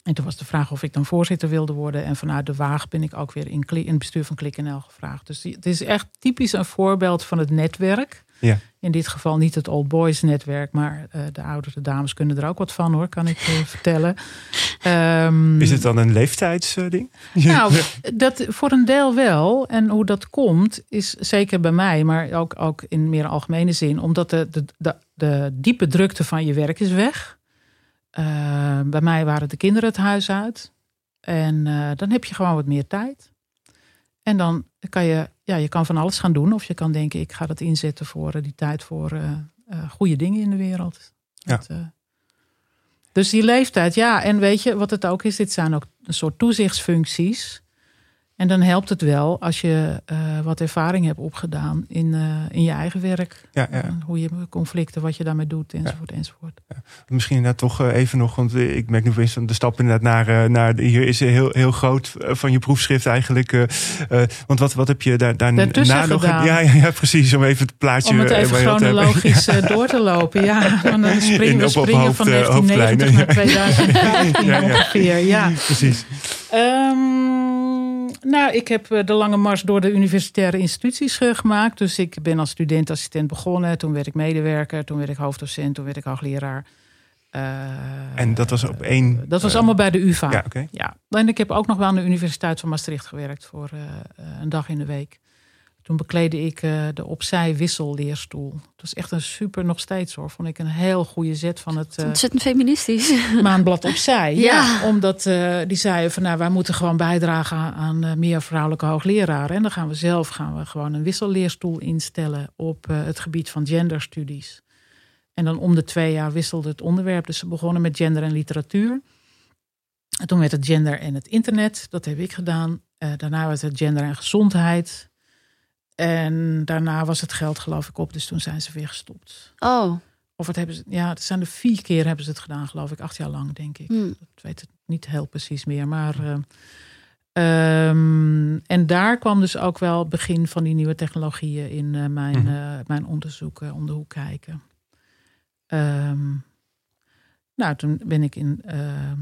En toen was de vraag of ik dan voorzitter wilde worden. En vanuit de Waag ben ik ook weer in, in het bestuur van KlikNL gevraagd. Dus die- het is echt typisch een voorbeeld van het netwerk. Ja. In dit geval niet het Old Boys netwerk, maar eh, de oudere dames kunnen er ook wat van hoor, kan ik eh, vertellen. Ehm, Is het dan een leeftijdsding? nou, dat voor een deel wel. En hoe dat komt, is zeker bij mij, maar ook, ook in meer algemene zin, omdat de, de, de, de diepe drukte van je werk is weg. Eh, bij mij waren de kinderen het huis uit. En eh, dan heb je gewoon wat meer tijd. En dan kan je, ja, je kan van alles gaan doen. Of je kan denken, ik ga dat inzetten voor eh, die tijd voor eh, eh, goede dingen in de wereld. Ja. Dat, dus die leeftijd, ja. En weet je wat het ook is? Dit zijn ook een soort toezichtsfuncties. En dan helpt het wel als je eh, wat ervaring hebt opgedaan in, eh, in je eigen werk. Ja, ja. Hoe je conflicten, wat je daarmee doet, enzovoort, enzovoort. Misschien inderdaad toch eh, even nog, want ik merk nu dat de stap inderdaad naar, naar hier is heel, heel groot van je proefschrift eigenlijk. want wat, wat heb je daar, daar Daartussen na nog? gedaan. Ja, ja, ja, precies. Om even het plaatje Om het even chronologisch door te lopen. Ja, want dan springen In- we springen hoofd, van eh, 1990 hoofdlijnen, naar 2015 Ja, ja. ongeveer. Ja. Precies. Ehm, nou, ik heb eh, de lange mars door de universitaire instituties eh, gemaakt. Dus ik ben als studentassistent begonnen. Toen werd ik medewerker. Toen werd ik hoofddocent. Toen werd ik hoogleraar. Eh, En dat was op één. dat was allemaal bij de UvA. Ja, oké. Ja, en ik heb ook nog wel aan de Universiteit van Maastricht gewerkt voor een dag in de week. Toen bekleedde ik eh, de opzij wisselleerstoel. Dat was echt een super, nog steeds hoor. Vond ik een heel goede zet van het eh, Ontzettend feministisch. maandblad opzij. Ja. Ja. omdat eh, die zeiden van nou, wij moeten gewoon bijdragen aan meer vrouwelijke hoogleraren. En dan gaan we zelf gaan we gewoon een wisselleerstoel instellen op het gebied van genderstudies. En dan om de twee jaar wisselde het onderwerp. Dus ze begonnen met gender en literatuur. En toen werd het gender en het internet. Dat heb ik gedaan. Daarna was het gender en gezondheid. En daarna was het geld geloof ik op. Dus toen zijn ze weer gestopt. Oh, Of het hebben ze, ja, het zijn er vier keer hebben ze het gedaan, geloof ik. Acht jaar lang, denk ik. hm. Ik weet het niet heel precies meer. Maar, eh, ehm, en daar kwam dus ook wel het begin van die nieuwe technologieën in eh, mijn, eh, mijn onderzoeken om de hoek kijken. Ehm, nou, toen ben ik in, ehm,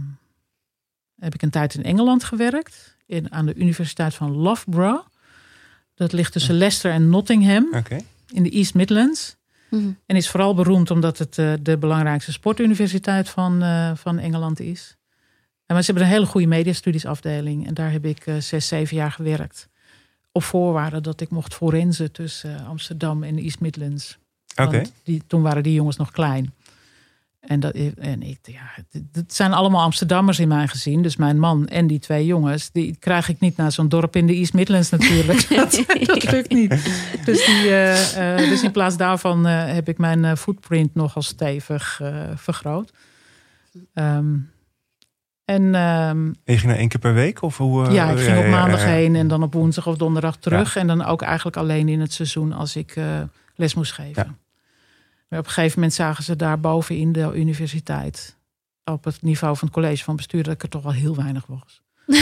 heb ik een tijd in Engeland gewerkt. In, aan de Universiteit van Loughborough. Dat ligt tussen Leicester en Nottingham Oké. in de East Midlands. Hm. En is vooral beroemd omdat het eh, de belangrijkste sportuniversiteit van, eh, van Engeland is. En maar ze hebben een hele goede mediastudiesafdeling. En daar heb ik eh, zes, zeven jaar gewerkt. Op voorwaarde dat ik mocht forensen tussen Amsterdam en de East Midlands. Oké. Want die, toen waren die jongens nog klein. En, dat, en ik, ja, het- zijn allemaal Amsterdammers in mijn gezin. Dus mijn man en die twee jongens, die krijg ik niet naar zo'n dorp in de East Midlands natuurlijk. dat, dat lukt niet. Dus, die, eh, eh, dus in plaats daarvan eh, heb ik mijn footprint nogal stevig eh, vergroot. Ehm, en ehm, En je ging naar één keer per week? Of hoe, eh, ja, ik ging op maandag ja, ja. heen en dan op woensdag of donderdag terug. En dan ook eigenlijk alleen in het seizoen als ik eh, les moest geven. Ja. Maar op een gegeven moment zagen ze daar boven in de universiteit, op het niveau van het college van bestuur, dat ik er toch wel heel weinig was. in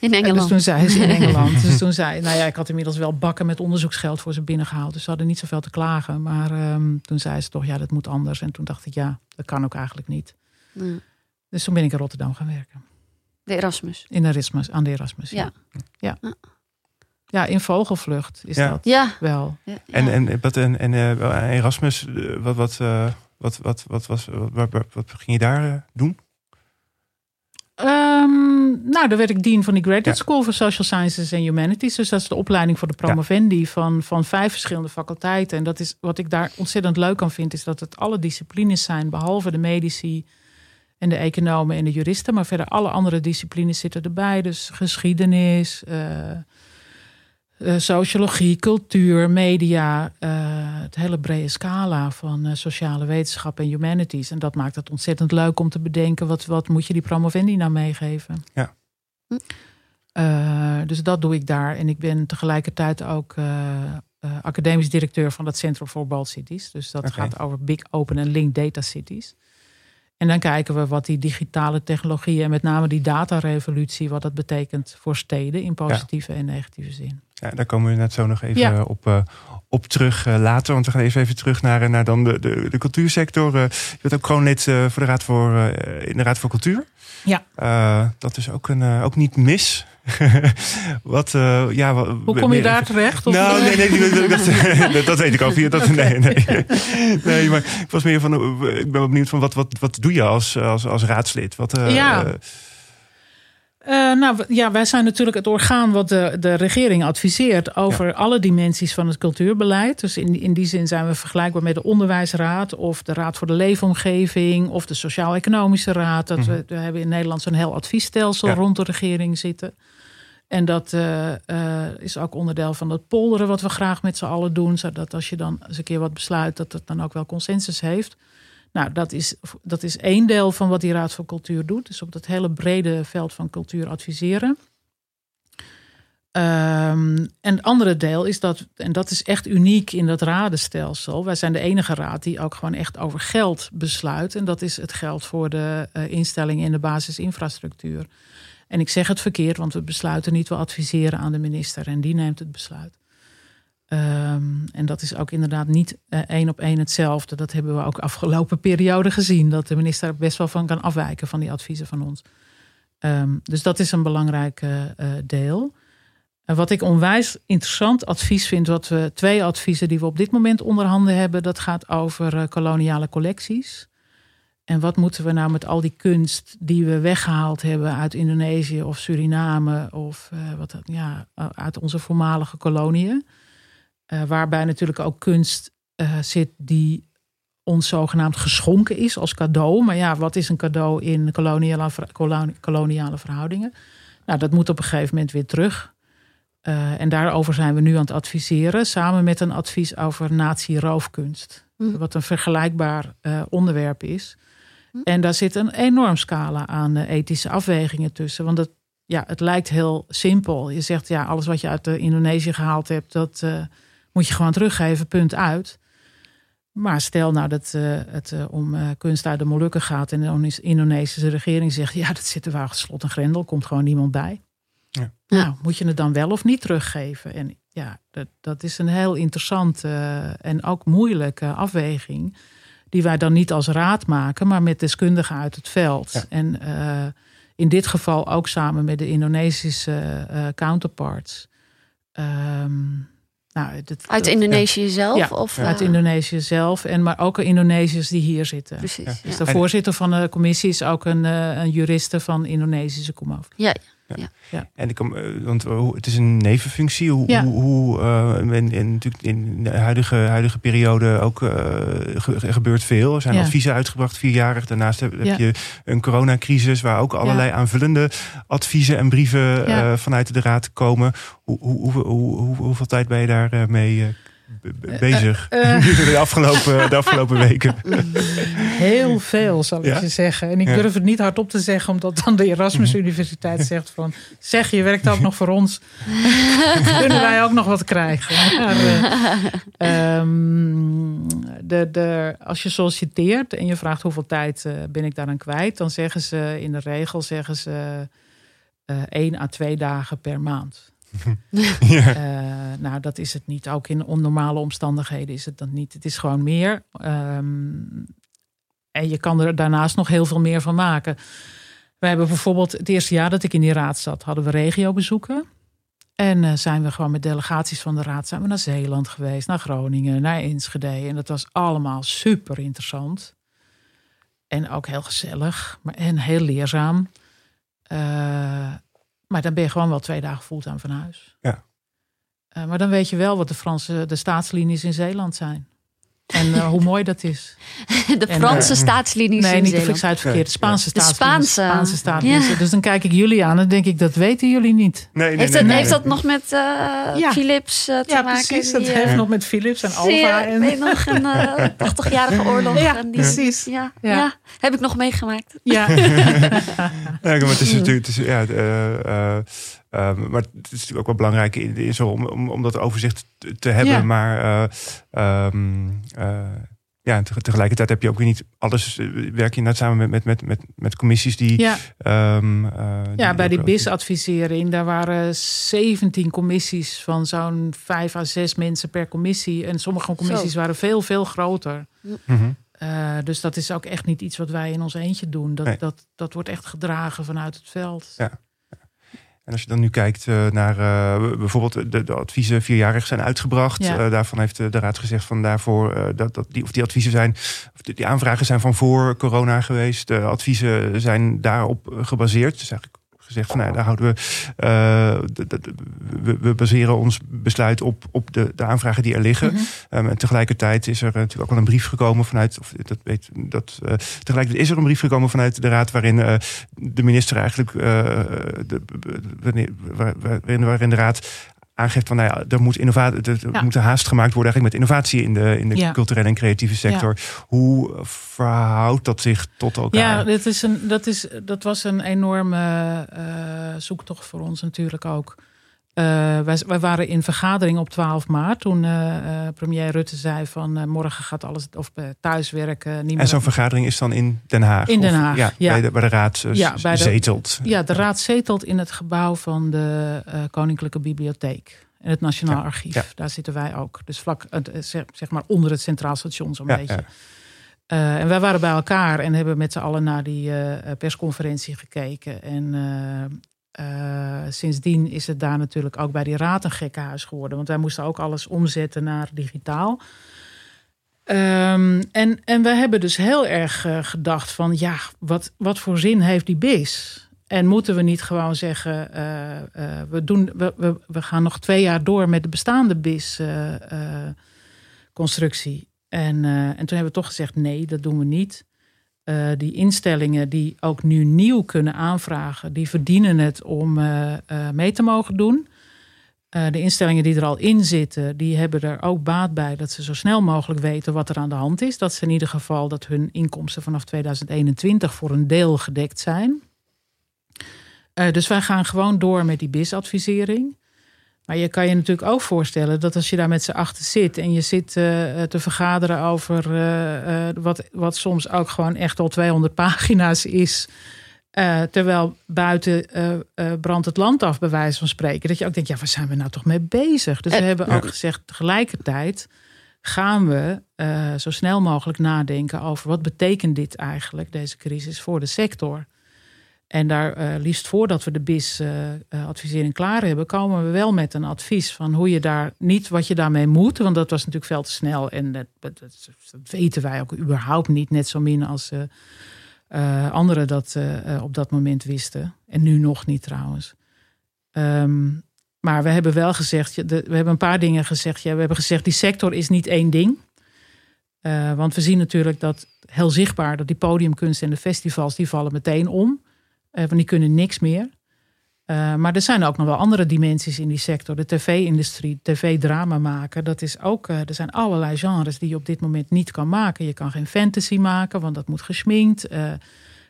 En dus Engeland. toen zei ze in Engeland. dus toen zei, nou ja, ik had inmiddels wel bakken met onderzoeksgeld voor ze binnengehaald. Dus ze hadden niet zoveel te klagen. Maar ehm, toen zei ze toch, ja, dat moet anders. En toen dacht ik, ja, dat kan ook eigenlijk niet. Ja. Dus toen ben ik in Rotterdam gaan werken. De Erasmus. In Erasmus, aan de Erasmus. Ja, Ja. ja. Ja in vogelvlucht is Ja. dat Ja. wel. ja, En, en, wat, en, en eh, Erasmus, eh, wat, wat, eh, wat, wat, wat, was, wat, wat, wat- wat ging je daar eh, doen? Ehm, nou, dan werd ik dean van die Graduate Ja. School for Social Sciences and Humanities. Dus dat is de opleiding voor de promovendi van, van vijf verschillende faculteiten. En dat is wat ik daar ontzettend leuk aan vind, is dat het alle disciplines zijn, behalve de medici en de economen en de juristen. Maar verder alle andere disciplines zitten erbij. Dus geschiedenis, eh, eh, sociologie, cultuur, media. eh, het hele brede scala van eh, sociale wetenschap en humanities. En dat maakt het ontzettend leuk om te bedenken... wat, wat moet je die promovendi nou meegeven? Ja. Hm. Eh, dus dat doe ik daar. En ik ben tegelijkertijd ook eh, eh, academisch directeur van het Centrum voor Bold Cities. Dus dat gaat over Big Open en Linked Data Cities. En dan kijken we wat die digitale technologieën... en met name die datarevolutie... wat dat betekent voor steden in positieve en negatieve zin. Ja, daar komen we net zo nog even Ja. eh, op, eh, op terug eh, later. Want we gaan even, even terug naar, naar dan de, de, de cultuursector. Je bent ook kroonlid eh, voor de Raad voor, in de Raad voor Cultuur. Ja. Eh, dat is ook, een, ook niet mis. wat, eh, ja, Hoe kom je daar terecht? Of- Nou, nee, nee, nee, dat, dat, dat weet ik al. Dat, nee, nee. nee, maar ik was meer van, ik ben benieuwd van wat, wat, wat doe je als, als, als raadslid? Wat, eh, Ja. Eh, nou ja, wij zijn natuurlijk het orgaan wat de, de regering adviseert over alle dimensies van het cultuurbeleid. Dus in, in die zin zijn we vergelijkbaar met de Onderwijsraad of de Raad voor de Leefomgeving of de Sociaal-Economische Raad. Dat we, we hebben in Nederland zo'n heel adviesstelsel Ja. rond de regering zitten. En dat eh, eh, is ook onderdeel van dat polderen wat we graag met z'n allen doen. Zodat als je dan eens een keer wat besluit, dat het dan ook wel consensus heeft. Nou, dat is, dat is één deel van wat die Raad voor Cultuur doet. Dus op dat hele brede veld van cultuur adviseren. Ehm, en het andere deel is dat, en dat is echt uniek in dat radenstelsel. Wij zijn de enige raad die ook gewoon echt over geld besluit. En dat is het geld voor de eh, instellingen in de basisinfrastructuur. En ik zeg het verkeerd, want we besluiten niet, we adviseren aan de minister en die neemt het besluit. Ehm, en dat is ook inderdaad niet eh, één op één hetzelfde. Dat hebben we ook afgelopen periode gezien. Dat de minister er best wel van kan afwijken van die adviezen van ons. Ehm, dus dat is een belangrijk eh, eh, deel. En wat ik onwijs interessant advies vind, wat we twee adviezen die we op dit moment onder handen hebben, dat gaat over koloniale collecties. En wat moeten we nou met al die kunst die we weggehaald hebben uit Indonesië of Suriname of eh, wat, ja, uit onze voormalige koloniën? Eh, waarbij natuurlijk ook kunst eh, zit die ons zogenaamd geschonken is als cadeau. Maar ja, wat is een cadeau in koloniale, koloniale verhoudingen? Nou, dat moet op een gegeven moment weer terug. Eh, en daarover zijn we nu aan het adviseren, samen met een advies over nazi-roofkunst. Hm. Wat een vergelijkbaar onderwerp is. En daar zit een enorm scala aan ethische afwegingen tussen. Want het, ja, het lijkt heel simpel. Je zegt, ja, alles wat je uit de Indonesië gehaald hebt, dat moet je gewoon teruggeven, punt uit. Maar stel nou dat eh, het eh, om eh, kunst uit de Molukken gaat en de Indonesische regering zegt, ja, dat zit er waar slot en grendel, komt gewoon niemand bij. Ja. Nou, moet je het dan wel of niet teruggeven? En ja, dat, dat is een heel interessante en ook moeilijke afweging. Die wij dan niet als raad maken, maar met deskundigen uit het veld. Ja. En eh, in dit geval ook samen met de Indonesische eh, counterparts. Ehm, nou, dat- Uit dat- Indonesië zelf? ja, of, uit eh, Indonesië zelf. En maar ook Indonesiërs die hier zitten. Precies. Ja. Ja. Dus de voorzitter van de commissie is ook een, eh, een juriste van Indonesische komaf. Ja. En ik kom, eh, want eh, het is een nevenfunctie. Hoe, Ja. hoe, eh, en, en natuurlijk in de huidige, huidige periode ook eh, ge- ge- gebeurt veel. Er zijn Ja. adviezen uitgebracht, vierjarig. Daarnaast heb, heb Ja. je een coronacrisis waar ook allerlei aanvullende adviezen en brieven Ja. eh, vanuit de raad komen. Hoe, hoe, hoe, hoe, hoe- hoeveel tijd ben je daarmee mee be- be- bezig? eh. de, afgelopen, de afgelopen weken. Heel veel, zal ik Ja? je zeggen. En ik Ja. durf het niet hardop te zeggen, omdat dan de Erasmus Universiteit zegt van... zeg, je werkt ook nog voor ons. Kunnen wij ook nog wat krijgen? Maar, eh, ehm, de, de, als je solliciteert en je vraagt hoeveel tijd eh, ben ik daar aan kwijt... dan zeggen ze in de regel zeggen ze, eh één à twee dagen per maand. Eh, nou, dat is het niet. Ook in onnormale omstandigheden is het dat niet. Het is gewoon meer. Ehm, en je kan er daarnaast nog heel veel meer van maken. We hebben bijvoorbeeld het eerste jaar dat ik in die raad zat, hadden we regiobezoeken. En eh, zijn we gewoon met delegaties van de raad zijn we naar Zeeland geweest, naar Groningen, naar Enschede. En dat was allemaal super interessant. En ook heel gezellig maar, en heel leerzaam. Eh, maar dan ben je gewoon wel twee dagen fulltime van huis. Ja. Eh, maar dan weet je wel wat de Franse de staatslinies in Zeeland zijn. En eh, hoe mooi dat is. De En, Franse staatslinies Nee, in niet of ik Zeeland. zei het verkeerd. De Spaanse De. Spaanse. Spaanse staatslinies. Ja. Dus dan kijk ik jullie aan en denk ik, dat weten jullie niet. Nee, nee, Heeft, nee, dat, nee, heeft nee. dat nog met eh, Ja. Philips eh, te Ja, maken? precies. Dat heeft nog met Philips en Alfa. En... je nog een eh, 80-jarige oorlog. Ja, en die, precies. Ja, Ja. ja. heb ik nog meegemaakt. Ja. Ja, maar het is natuurlijk, het is, ja, eh, eh, eh, maar het is natuurlijk ook wel belangrijk in, in zo om, om, om dat overzicht te, te hebben. Ja. Maar eh, ehm, eh, ja, te- tegelijkertijd heb je ook weer niet alles. eh, Werk je net samen met, met, met, met, met commissies die. Ja, ehm, eh, ja bij die BIS-advisering, daar waren 17 commissies van zo'n 5 à 6 mensen per commissie. En sommige commissies Zo. waren veel, veel groter. Eh, dus dat is ook echt niet iets wat wij in ons eentje doen. Dat, Nee. dat, dat wordt echt gedragen vanuit het veld. Ja. En als je dan nu kijkt eh, naar eh, bijvoorbeeld de, de adviezen vierjarig zijn uitgebracht. Ja. Eh, daarvan heeft de, raad gezegd van daarvoor dat, dat die, of die adviezen zijn, of die, die aanvragen zijn van voor corona geweest. De adviezen zijn daarop gebaseerd. Dus eigenlijk gezegd van nou, daar houden we, d- we, we baseren ons besluit op, op de, de aanvragen die er liggen. Mhm. Um, en tegelijkertijd is er natuurlijk ook wel een brief gekomen vanuit, of dat weet dat, eh, tegelijkertijd is er een brief gekomen vanuit de raad waarin eh, de minister eigenlijk, de, wanneer, waar- waarin, waarin de raad aangeeft van, nou ja, er moet, innovatie, er, Ja. moet haast gemaakt worden eigenlijk met innovatie in de, in de Ja. culturele en creatieve sector. Hoe verhoudt dat zich tot elkaar? Ja, dit is een, dat, is, dat was een enorme eh, zoektocht voor ons natuurlijk ook. Eh, wij, wij waren in vergadering op 12 maart toen eh, eh, premier Rutte zei van morgen gaat alles of thuiswerken niet meer. en zo'n vergadering is dan in Den Haag? In Den Of- Haag, ja, ja. Bij, de, bij de raad Ja, bij de- zetelt. Ja, de raad zetelt in het gebouw van de Koninklijke Bibliotheek. En het Nationaal Ja, Archief. Daar zitten wij ook. Dus vlak, zeg, zeg maar onder het Centraal Station zo'n beetje. en wij waren bij elkaar en hebben met z'n allen naar die persconferentie gekeken. En eh, sindsdien is het daar natuurlijk ook bij die raad een gekkenhuis geworden. Want wij moesten ook alles omzetten naar digitaal. Ehm, en, en we hebben dus heel erg eh, gedacht van ja, wat, wat voor zin heeft die BIS? En moeten we niet gewoon zeggen, eh, we, doen, we, we, we gaan nog twee jaar door met de bestaande BIS-constructie. en, en toen hebben we toch gezegd, nee, dat doen we niet. Eh, die instellingen die ook nu nieuw kunnen aanvragen, die verdienen het om eh, eh, mee te mogen doen. De instellingen die er al in zitten, die hebben er ook baat bij dat ze zo snel mogelijk weten wat er aan de hand is. Dat ze in ieder geval dat hun inkomsten vanaf 2021 voor een deel gedekt zijn. Dus wij gaan gewoon door met die BIS-advisering. Maar je kan je natuurlijk ook voorstellen dat als je daar met z'n achter zit en je zit eh, te vergaderen over eh, eh, wat, wat soms ook gewoon echt al 200 pagina's is. eh, terwijl buiten eh, eh, brandt het land af, bij wijze van spreken. Dat je ook denkt, ja, waar zijn we nou toch mee bezig? Dus we Eh, hebben ook gezegd, tegelijkertijd gaan we eh, zo snel mogelijk nadenken over wat betekent dit eigenlijk, deze crisis, voor de sector. En daar eh, liefst voordat we de BIS-advisering klaar hebben, komen we wel met een advies van hoe je daar niet wat je daarmee moet. Want dat was natuurlijk veel te snel. En dat, dat, weten wij ook überhaupt niet, net zo min als eh, eh, anderen dat eh, eh, op dat moment wisten. En nu nog niet trouwens. Ehm, maar we hebben wel gezegd, we hebben een paar dingen gezegd. Ja, we hebben gezegd, die sector is niet één ding. Eh, want we zien natuurlijk dat heel zichtbaar dat die podiumkunst en de festivals, die vallen meteen om. Eh, want die kunnen niks meer. Eh, maar er zijn ook nog wel andere dimensies in die sector. De tv-industrie, tv-drama maken. Dat is ook, eh, er zijn allerlei genres die je op dit moment niet kan maken. Je kan geen fantasy maken, want dat moet gesminkt. eh,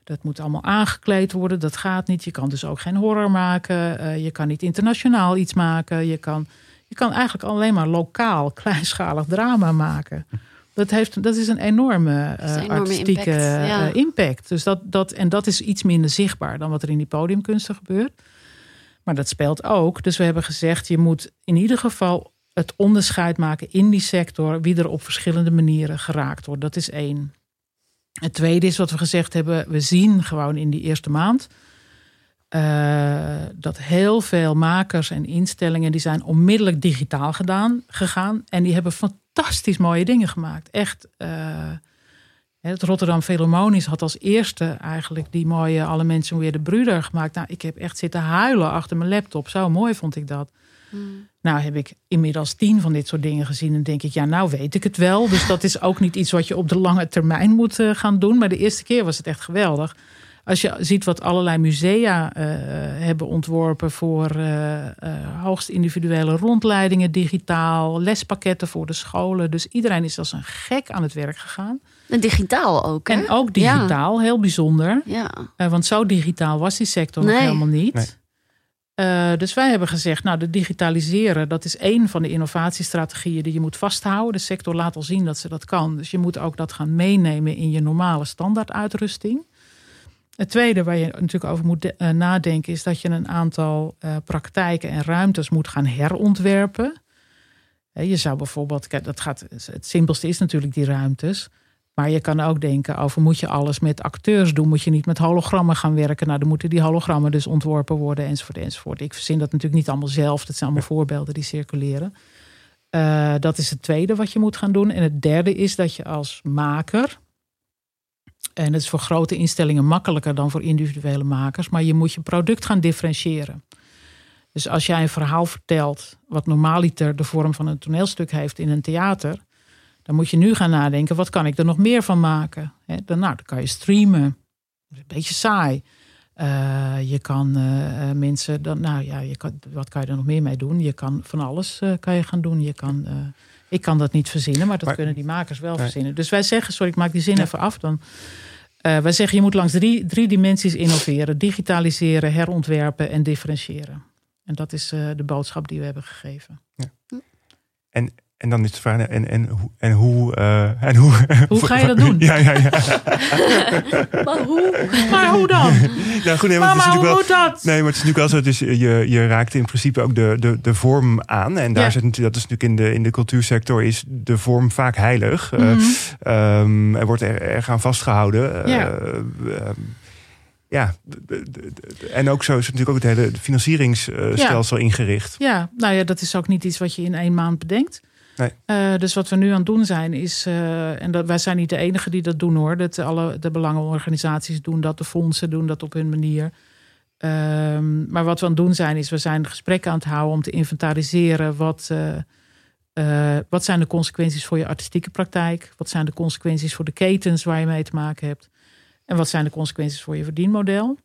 dat moet allemaal aangekleed worden. Dat gaat niet. Je kan dus ook geen horror maken. je kan niet internationaal iets maken. Je kan, je kan eigenlijk alleen maar lokaal, kleinschalig drama maken. Dat, heeft, dat is een enorme, is een eh, enorme artistieke impact, ja. eh, impact. Dus dat, dat, en dat is iets minder zichtbaar dan wat er in die podiumkunsten gebeurt. Maar dat speelt ook. Dus we hebben gezegd, je moet in ieder geval het onderscheid maken in die sector wie er op verschillende manieren geraakt wordt. Dat is één. Het tweede is wat we gezegd hebben, we zien gewoon in die eerste maand eh, dat heel veel makers en instellingen die zijn onmiddellijk digitaal gedaan, gegaan. En die hebben fantastisch mooie dingen gemaakt. Echt. eh, het Rotterdam Philharmonisch had als eerste eigenlijk die mooie Alle Mensen Weer de Bruder gemaakt. Nou, ik heb echt zitten huilen achter mijn laptop. Zo mooi vond ik dat. Nou heb ik inmiddels tien van dit soort dingen gezien. En denk ik, ja, nou weet ik het wel. Dus dat is ook niet iets wat je op de lange termijn moet eh, gaan doen. Maar de eerste keer was het echt geweldig. Als je ziet wat allerlei musea eh, hebben ontworpen voor eh, eh, hoogst individuele rondleidingen, digitaal, lespakketten voor de scholen. Dus iedereen is als een gek aan het werk gegaan. En digitaal ook, hè? En ook digitaal, heel bijzonder. Ja. Eh, want zo digitaal was die sector nog helemaal niet. Nee. Uh, dus wij hebben gezegd, nou, de digitaliseren, dat is één van de innovatiestrategieën die je moet vasthouden. De sector laat al zien dat ze dat kan. Dus je moet ook dat gaan meenemen in je normale standaarduitrusting. Het tweede waar je natuurlijk over moet uh, nadenken, is dat je een aantal uh, praktijken en ruimtes moet gaan herontwerpen. Je zou bijvoorbeeld, kijk, dat gaat, het simpelste is natuurlijk die ruimtes. Maar je kan ook denken over moet je alles met acteurs doen? Moet je niet met hologrammen gaan werken? Nou, dan moeten die hologrammen dus ontworpen worden enzovoort enzovoort. Ik verzin dat natuurlijk niet allemaal zelf. Dat zijn allemaal voorbeelden die circuleren. Uh, dat is het tweede wat je moet gaan doen. En het derde is dat je als maker... En het is voor grote instellingen makkelijker dan voor individuele makers. Maar je moet je product gaan differentiëren. Dus als jij een verhaal vertelt, wat normaaliter de vorm van een toneelstuk heeft in een theater, dan moet je nu gaan nadenken, wat kan ik er nog meer van maken? dan, nou, dan kan je streamen. Een beetje saai. Uh, je kan uh, mensen, dan, nou ja, je kan, wat kan je er nog meer mee doen? Je kan van alles kan je gaan doen. Je kan, ik kan dat niet verzinnen, maar dat maar, kunnen die makers wel nee. verzinnen. Dus wij zeggen, sorry, ik maak die zin ja. even af. Dan, wij zeggen, je moet langs drie, drie dimensies innoveren: digitaliseren, herontwerpen en differentiëren. En dat is de boodschap die we hebben gegeven. Ja. En, en dan is de vraag, en, en, en hoe... Uh, en hoe, hoe ga je dat doen? ja, ja, ja. maar hoe? Maar hoe dan? Nou, goed, nee, maar, maar hoe wel, moet dat? Nee, maar het is natuurlijk wel zo, dus je, je raakt in principe ook de, de, de vorm aan. En daar ja. zit natuurlijk, dat is natuurlijk in de, in de cultuursector is de vorm vaak heilig. Mm -hmm. uh, um, er wordt er, erg aan vastgehouden. Ja. Uh, ja, en ook zo is natuurlijk ook het hele financieringsstelsel ja. ingericht. Ja, nou ja, dat is ook niet iets wat je in één maand bedenkt. Uh, dus wat we nu aan het doen zijn is, uh, en dat, wij zijn niet de enige die dat doen hoor. Dat alle de belangenorganisaties doen dat, de fondsen doen dat op hun manier. Uh, maar wat we aan het doen zijn is, we zijn gesprekken aan het houden om te inventariseren wat, uh, wat zijn de consequenties voor je artistieke praktijk, wat zijn de consequenties voor de ketens waar je mee te maken hebt en wat zijn de consequenties voor je verdienmodel.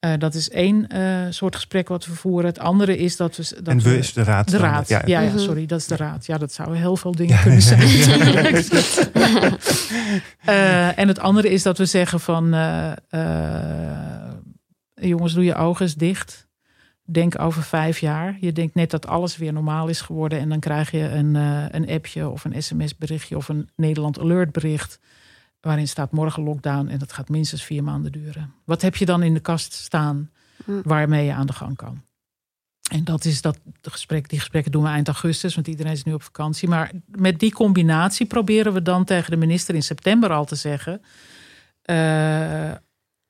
Uh, dat is één uh, soort gesprek wat we voeren. Het andere is dat we. Dat en we is de raad. De raad. Ja, ja, ja, sorry, dat is de raad. Ja, dat zouden heel veel dingen kunnen zijn. uh, en het andere is dat we zeggen van jongens, doe je ogen eens dicht. Denk over vijf jaar. Je denkt net dat alles weer normaal is geworden. En dan krijg je een, een appje of een sms-berichtje of een Nederland Alert bericht waarin staat morgen lockdown en dat gaat minstens vier maanden duren. Wat heb je dan in de kast staan waarmee je aan de gang kan? En dat is dat de gesprek, die gesprekken doen we eind augustus, want iedereen is nu op vakantie. Maar met die combinatie proberen we dan tegen de minister in september al te zeggen: uh,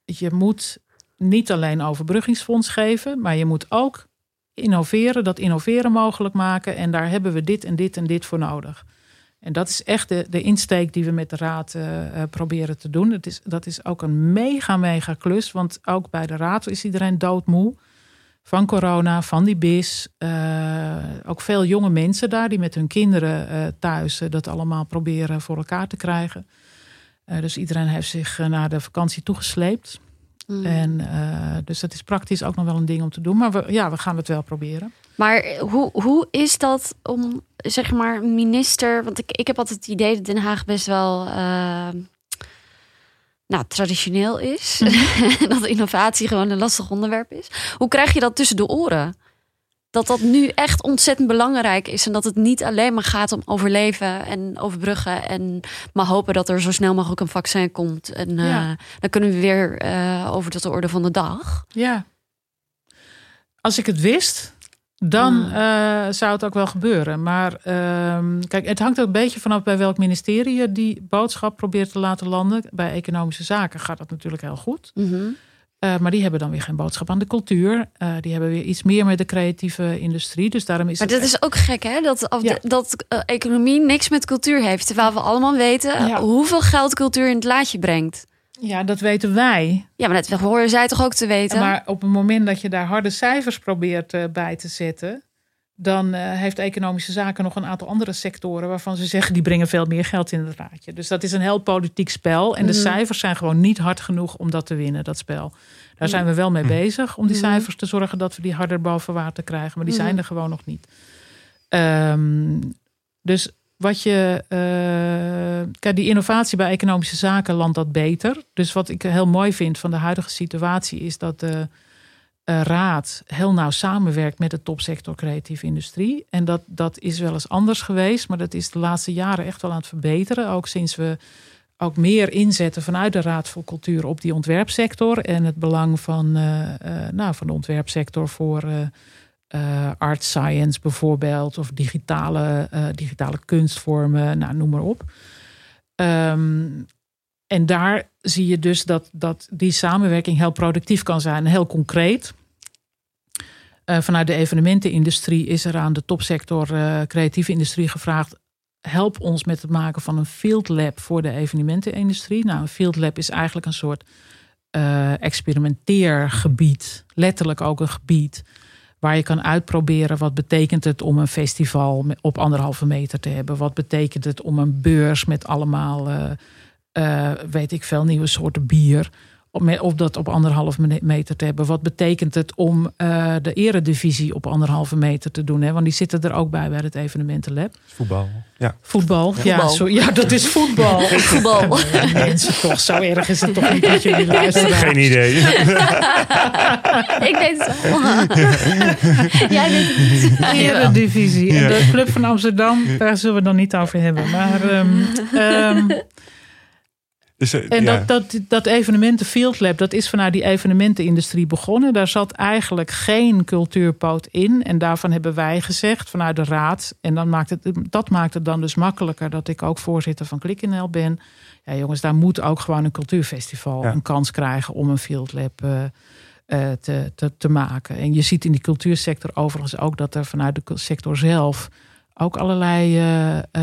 je moet niet alleen overbruggingsfonds geven, maar je moet ook innoveren, dat innoveren mogelijk maken. En daar hebben we dit en dit en dit voor nodig. En dat is echt de, de insteek die we met de Raad uh, proberen te doen. Dat is, dat is ook een mega, mega klus. Want ook bij de Raad is iedereen doodmoe. Van corona, van die bis. Uh, ook veel jonge mensen daar die met hun kinderen thuis dat allemaal proberen voor elkaar te krijgen. dus iedereen heeft zich naar de vakantie toegesleept. Mm. En dus dat is praktisch ook nog wel een ding om te doen. Maar we, ja, we gaan het wel proberen. Maar hoe, hoe is dat om, zeg maar, minister... Want ik, ik heb altijd het idee dat Den Haag best wel... Uh, nou, traditioneel is. Mm. dat innovatie gewoon een lastig onderwerp is. Hoe krijg je dat tussen de oren? Dat dat nu echt ontzettend belangrijk is. En dat het niet alleen maar gaat om overleven en overbruggen. En maar hopen dat er zo snel mogelijk een vaccin komt. En ja. uh, dan kunnen we weer uh, over tot de orde van de dag. Ja. Als ik het wist, dan uh, zou het ook wel gebeuren. Maar uh, kijk, het hangt ook een beetje vanaf bij welk ministerie je die boodschap probeert te laten landen. Bij economische zaken gaat dat natuurlijk heel goed. Mm -hmm. uh, maar die hebben dan weer geen boodschap aan de cultuur. Eh, die hebben weer iets meer met de creatieve industrie. Dus daarom is maar dat is ook gek, hè? Dat, ja. dat economie niks met cultuur heeft. Terwijl we allemaal weten ja. hoeveel geld cultuur in het laadje brengt. Ja, dat weten wij. Ja, maar dat horen zij toch ook te weten? Maar op het moment dat je daar harde cijfers probeert uh, bij te zetten, dan uh, heeft economische zaken nog een aantal andere sectoren waarvan ze zeggen die brengen veel meer geld in het raadje. Dus dat is een heel politiek spel. En de mm. cijfers zijn gewoon niet hard genoeg om dat te winnen, dat spel. Daar zijn we wel mee bezig om die mm. cijfers te zorgen dat we die harder boven water krijgen. Maar die zijn er gewoon nog niet. Um, dus wat je. Uh, kijk, die innovatie bij economische zaken landt dat beter. Dus wat ik heel mooi vind van de huidige situatie is dat de eh, raad heel nauw samenwerkt met de topsector creatieve industrie. En dat, dat is wel eens anders geweest, maar dat is de laatste jaren echt wel aan het verbeteren. Ook sinds we ook meer inzetten vanuit de Raad voor Cultuur op die ontwerpsector en het belang van, eh, eh, nou, van de ontwerpsector voor uh, art science bijvoorbeeld, of digitale, digitale kunstvormen, nou, noem maar op. Ehm, en daar zie je dus dat, dat die samenwerking heel productief kan zijn, heel concreet. Uh, vanuit de evenementenindustrie is er aan de topsector creatieve industrie gevraagd: help ons met het maken van een field lab voor de evenementenindustrie. Nou, een field lab is eigenlijk een soort experimenteergebied, letterlijk ook een gebied waar je kan uitproberen wat betekent het om een festival op anderhalve meter te hebben. Wat betekent het om een beurs met allemaal, uh, weet ik veel, nieuwe soorten bier of dat op anderhalve meter te hebben. Wat betekent het om uh, de eredivisie op anderhalve meter te doen? Hè? Want die zitten er ook bij bij het evenementenlab. Voetbal. Ja. Voetbal, ja. Ja, zo, ja dat is voetbal. voetbal. Ja, mensen toch, zo erg is het toch niet dat jullie luisteren. Geen idee. Ik weet het wel. Jij weet het niet. Eredivisie. En de Club van Amsterdam, daar zullen we dan niet over hebben. Maar... Um, um, dus, uh, en ja. dat, dat, dat evenementen Field Lab, dat is vanuit die evenementenindustrie begonnen. Daar zat eigenlijk geen cultuurpoot in. En daarvan hebben wij gezegd vanuit de raad. En dan maakt het, dat maakt het dan dus makkelijker dat ik ook voorzitter van KlikNL ben. Ja, jongens, daar moet ook gewoon een cultuurfestival ja. een kans krijgen om een Field Lab uh, uh, te, te, te maken. En je ziet in die cultuursector overigens ook dat er vanuit de sector zelf ook allerlei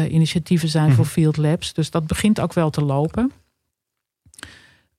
initiatieven zijn Mhm. voor Field Labs. Dus dat begint ook wel te lopen.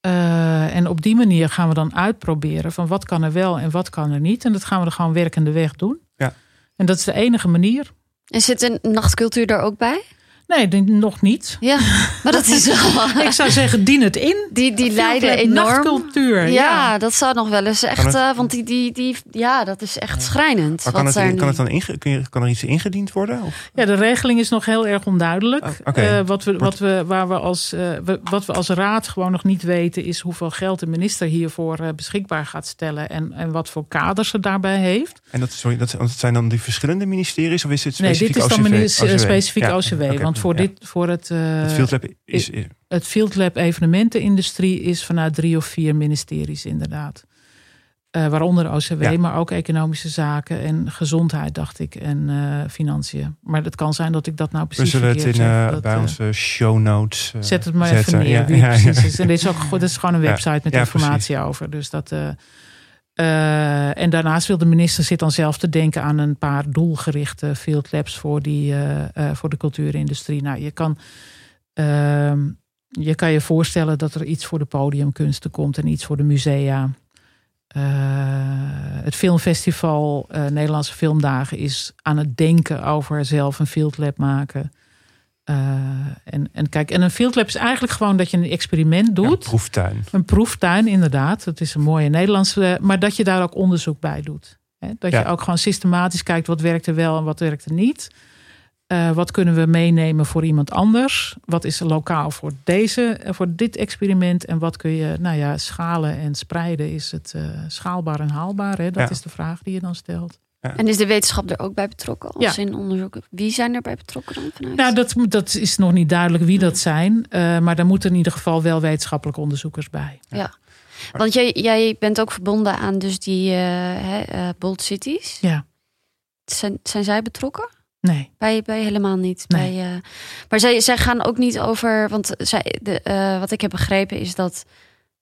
Uh, en op die manier gaan we dan uitproberen van wat kan er wel en wat kan er niet. En dat gaan we er gewoon werkende weg doen. Ja. En dat is de enige manier. En zit een nachtcultuur er ook bij? Nee, nog niet. Ja, maar dat is wel... Ik zou zeggen, dien het in. Die, die leiden enorm. Nachtcultuur. Ja, Ja, dat zou nog wel eens echt... het- uh, want die, die, die, ja, dat is echt schrijnend. Maar kan, wat het, kan, nu- het dan inge, kun je, kan er iets ingediend worden? Of? Ja, de regeling is nog heel erg onduidelijk. Oh, oké. Eh, wat, we, wat, we, waar we als, eh, we- wat we als raad gewoon nog niet weten... is hoeveel geld de minister hiervoor eh, beschikbaar gaat stellen... En, en wat voor kaders ze daarbij heeft. En dat, sorry, dat, zijn dan die verschillende ministeries? Of is dit Nee, specifiek dit is dan OCW? minister- OCW? specifiek Ja, OCW. want voor, ja. dit, voor het, eh, Het Field Lab is... is het Field Lab evenementenindustrie is vanuit drie of vier ministeries inderdaad. Eh, waaronder de OCW, Ja. maar ook economische zaken en gezondheid, dacht ik, en eh, financiën. Maar het kan zijn dat ik dat nou we precies zullen het in, Dat, bij eh, onze show notes Zet het maar zetten. even neer Ja, precies is. En dit is, ook, dit is gewoon een website met informatie over. Dus dat, eh, en daarnaast wil de minister zit dan zelf te denken aan een paar doelgerichte field labs voor, die, eh, eh, voor de cultuurindustrie. Nou, je kan, ehm, je kan je voorstellen dat er iets voor de podiumkunsten komt en iets voor de musea. Het filmfestival Nederlandse Filmdagen is aan het denken over zelf een field lab maken. Eh, en, en kijk, en een field lab is eigenlijk gewoon dat je een experiment Ja, doet. proeftuin. Een proeftuin, inderdaad. Dat is een mooie Nederlandse. Maar dat je daar ook onderzoek bij doet. Hè? Dat Ja. je ook gewoon systematisch kijkt wat werkt er wel en wat werkt er niet. Eh, wat kunnen we meenemen voor iemand anders? Wat is er lokaal voor, deze, eh, voor dit experiment? En wat kun je nou ja, schalen en spreiden? Is het eh, schaalbaar en haalbaar? Hè? Dat Ja. is de vraag die je dan stelt. En is de wetenschap er ook bij betrokken? Als Ja. in onderzoek? Wie zijn er bij betrokken dan vanuit? Nou, dat, dat is nog niet duidelijk wie dat zijn. Eh, maar daar moeten in ieder geval wel wetenschappelijke onderzoekers bij. Want jij, jij bent ook verbonden aan dus die eh, hè, eh, Bold Cities. Ja, Zijn, zijn zij betrokken? nee. Bij, bij helemaal niet. Nee. Bij, eh, maar zij, zij gaan ook niet over. Want zij, de, eh, wat ik heb begrepen is dat.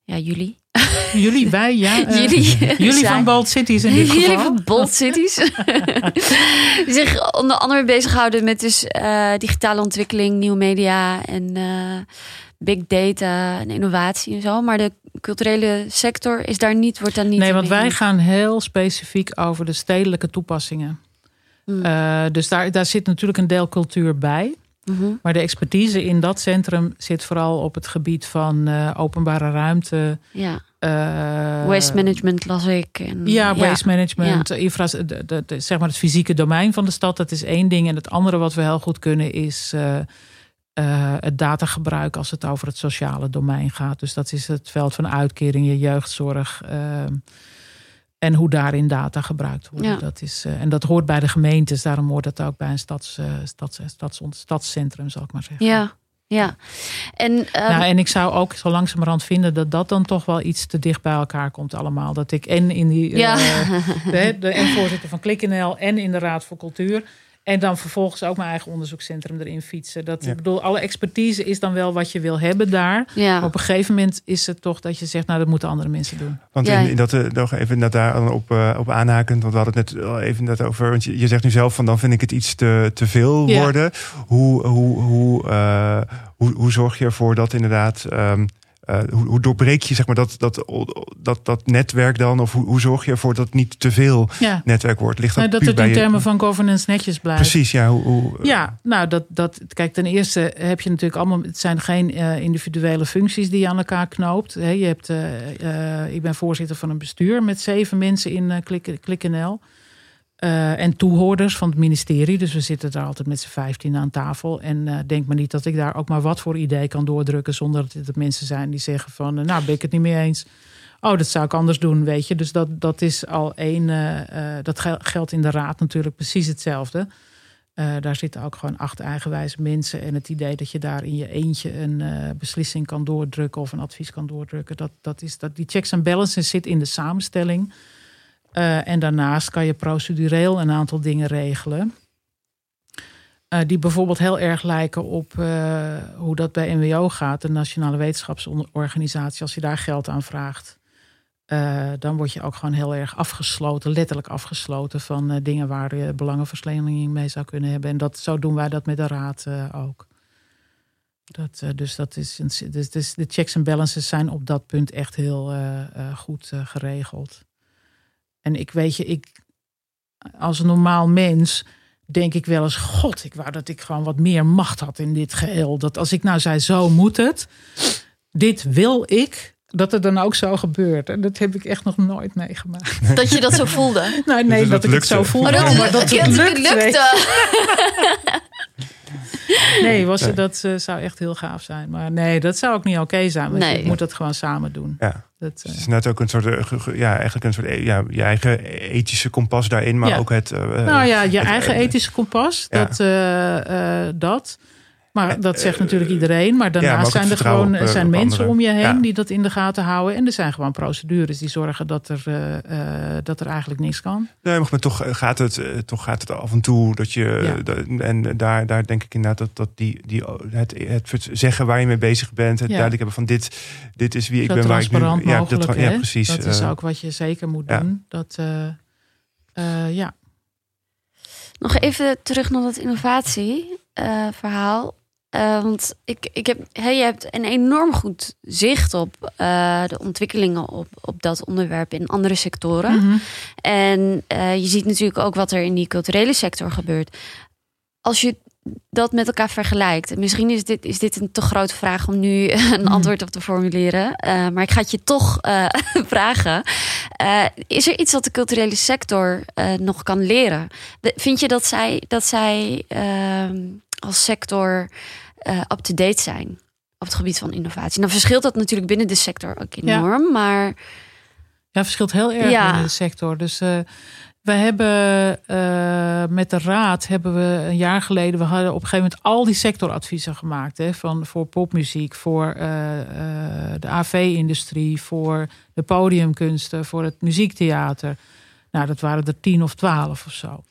Ja, jullie. Jullie, wij, ja. eh, jullie. Jullie zijn- van Bold Cities in dit geval. Jullie van Bold Cities. die zich onder andere bezighouden met dus eh, digitale ontwikkeling, nieuwe media en eh, big data en innovatie en zo. Maar de culturele sector is daar niet, wordt daar niet Nee, want wij gaan heel specifiek over de stedelijke toepassingen. Hmm. Eh, dus daar, daar zit natuurlijk een deel cultuur bij. Mhm. Maar de expertise in dat centrum zit vooral op het gebied van eh, openbare ruimte. Ja, eh, waste management las ik. En, Ja, waste management, infra, de, de, de- zeg maar het fysieke domein van de stad, dat is één ding. En het andere wat we heel goed kunnen is eh, het datagebruik als het over het sociale domein gaat. Dus dat is het veld van uitkeringen, jeugdzorg, ehm, En hoe daarin data gebruikt worden. Ja. Dat is, eh, en dat hoort bij de gemeentes. Daarom hoort dat ook bij een stads, eh, stads, stads, stadscentrum, zal ik maar zeggen. Ja, ja. En, Nou, en ik zou ook zo langzamerhand vinden dat dat dan toch wel iets te dicht bij elkaar komt allemaal. Dat ik en in die eh, Ja. de, de en voorzitter van KlikNL en in de Raad voor Cultuur. En dan vervolgens ook mijn eigen onderzoekscentrum erin fietsen. Dat, Ja. Ik bedoel, alle expertise is dan wel wat je wil hebben daar. ja. Maar op een gegeven moment is het toch dat je zegt, nou dat moeten andere mensen doen. Want Ja. in, in dat, eh, nog even dat daar dan op, eh, op aanhakend, want we hadden het net al even net over. Want je, je zegt nu zelf van dan vind ik het iets te, te veel Ja. worden. Hoe, hoe, hoe, eh, hoe, hoe zorg je ervoor dat inderdaad. ehm, eh, hoe, hoe doorbreek je zeg maar, dat, dat, dat, dat netwerk dan? Of hoe, hoe zorg je ervoor dat het niet te veel Ja. netwerk wordt? Ligt dat, Nou, dat puur het bij in je- termen van governance netjes blijft. Precies, ja. Hoe, hoe, Ja, nou, dat, dat, kijk, ten eerste heb je natuurlijk allemaal, het zijn geen eh, individuele functies die je aan elkaar knoopt. Je hebt, eh, ik ben voorzitter van een bestuur met zeven mensen in eh Klik, KlikNL. Eh, en toehoorders van het ministerie. Dus we zitten daar altijd met z'n vijftien aan tafel. En eh, denk maar niet dat ik daar ook maar wat voor idee kan doordrukken. zonder dat het mensen zijn die zeggen van, eh, nou ben ik het niet mee eens. Oh, dat zou ik anders doen, weet je. Dus dat, dat is al één. dat gel- geldt in de raad natuurlijk precies hetzelfde. Daar zitten ook gewoon acht eigenwijze mensen. En het idee dat je daar in je eentje een beslissing kan doordrukken of een advies kan doordrukken. Dat, dat is, dat, die checks en balances zit in de samenstelling. Eh, en daarnaast kan je procedureel een aantal dingen regelen. Eh, die bijvoorbeeld heel erg lijken op eh, hoe dat bij NWO gaat, de Nationale Wetenschapsorganisatie. Als je daar geld aan vraagt, dan word je ook gewoon heel erg afgesloten, letterlijk afgesloten van dingen waar je belangenverstrengeling mee zou kunnen hebben. En dat, zo doen wij dat met de Raad ook. Dat, dus, dat is dus, dus de checks en balances zijn op dat punt echt heel goed geregeld. En ik weet je, ik als een normaal mens denk ik wel eens: God, ik wou dat ik gewoon wat meer macht had in dit geheel. Dat als ik nou zei: zo moet het, dit wil ik, dat het dan ook zo gebeurt. En dat heb ik echt nog nooit meegemaakt. Dat je dat zo voelde. Nou, nee, Dus dat, dat ik het zo lukte. voelde. Oh, dat, maar dat het dat lukt, weet je. lukte. Nee, was, Nee. dat eh, zou echt heel gaaf zijn. Maar nee, dat zou ook niet oké zijn. Want Nee. je moet het gewoon samen doen. Ja. Dat, eh, Het is net ook een soort, eh, ja, eigenlijk een soort, eh, ja, je eigen ethische kompas daarin, maar Ja. ook het. eh, nou ja, je het- eigen eh, ethische kompas. ja. Dat, eh, eh, dat. Maar dat zegt eh, natuurlijk iedereen. Maar ja, maar daarnaast zijn er gewoon op, er eh, zijn op mensen anderen. om je heen Ja. die dat in de gaten houden. En er zijn gewoon procedures die zorgen dat er, eh, eh, dat er eigenlijk niks kan. Nee, maar toch gaat het, toch gaat het af en toe dat je. Ja. en daar, daar denk ik inderdaad dat, dat die, die, het, het zeggen waar je mee bezig bent, het Ja. duidelijk hebben van dit, dit is wie ik Zo ben, waar ik nu. transparant Ja, mogelijk. dat, ja, precies. Dat is ook wat je zeker moet ja. doen. Dat, eh, eh, ja. Nog even terug naar dat innovatieverhaal. Eh, want ik, ik heb, hey, je hebt een enorm goed zicht op eh, de ontwikkelingen op, op dat onderwerp in andere sectoren. Mhm. En eh, je ziet natuurlijk ook wat er in die culturele sector gebeurt. Als je dat met elkaar vergelijkt. en Misschien is dit, is dit een te grote vraag om nu een Mhm. antwoord op te formuleren. maar ik ga het je toch vragen. Is er iets wat de culturele sector nog kan leren? De- Vind je dat zij, dat zij ehm, als sector eh, up-to-date zijn op het gebied van innovatie? Nou verschilt dat natuurlijk binnen de sector ook Ja. enorm. Maar Ja, het verschilt heel erg Ja. binnen de sector. Dus eh we hebben eh, met de raad hebben we een jaar geleden, we hadden op een gegeven moment al die sectoradviezen gemaakt. Hè, van, voor popmuziek, voor de AV-industrie, voor de podiumkunsten, voor het muziektheater. Nou, dat waren er tien of twaalf of zo.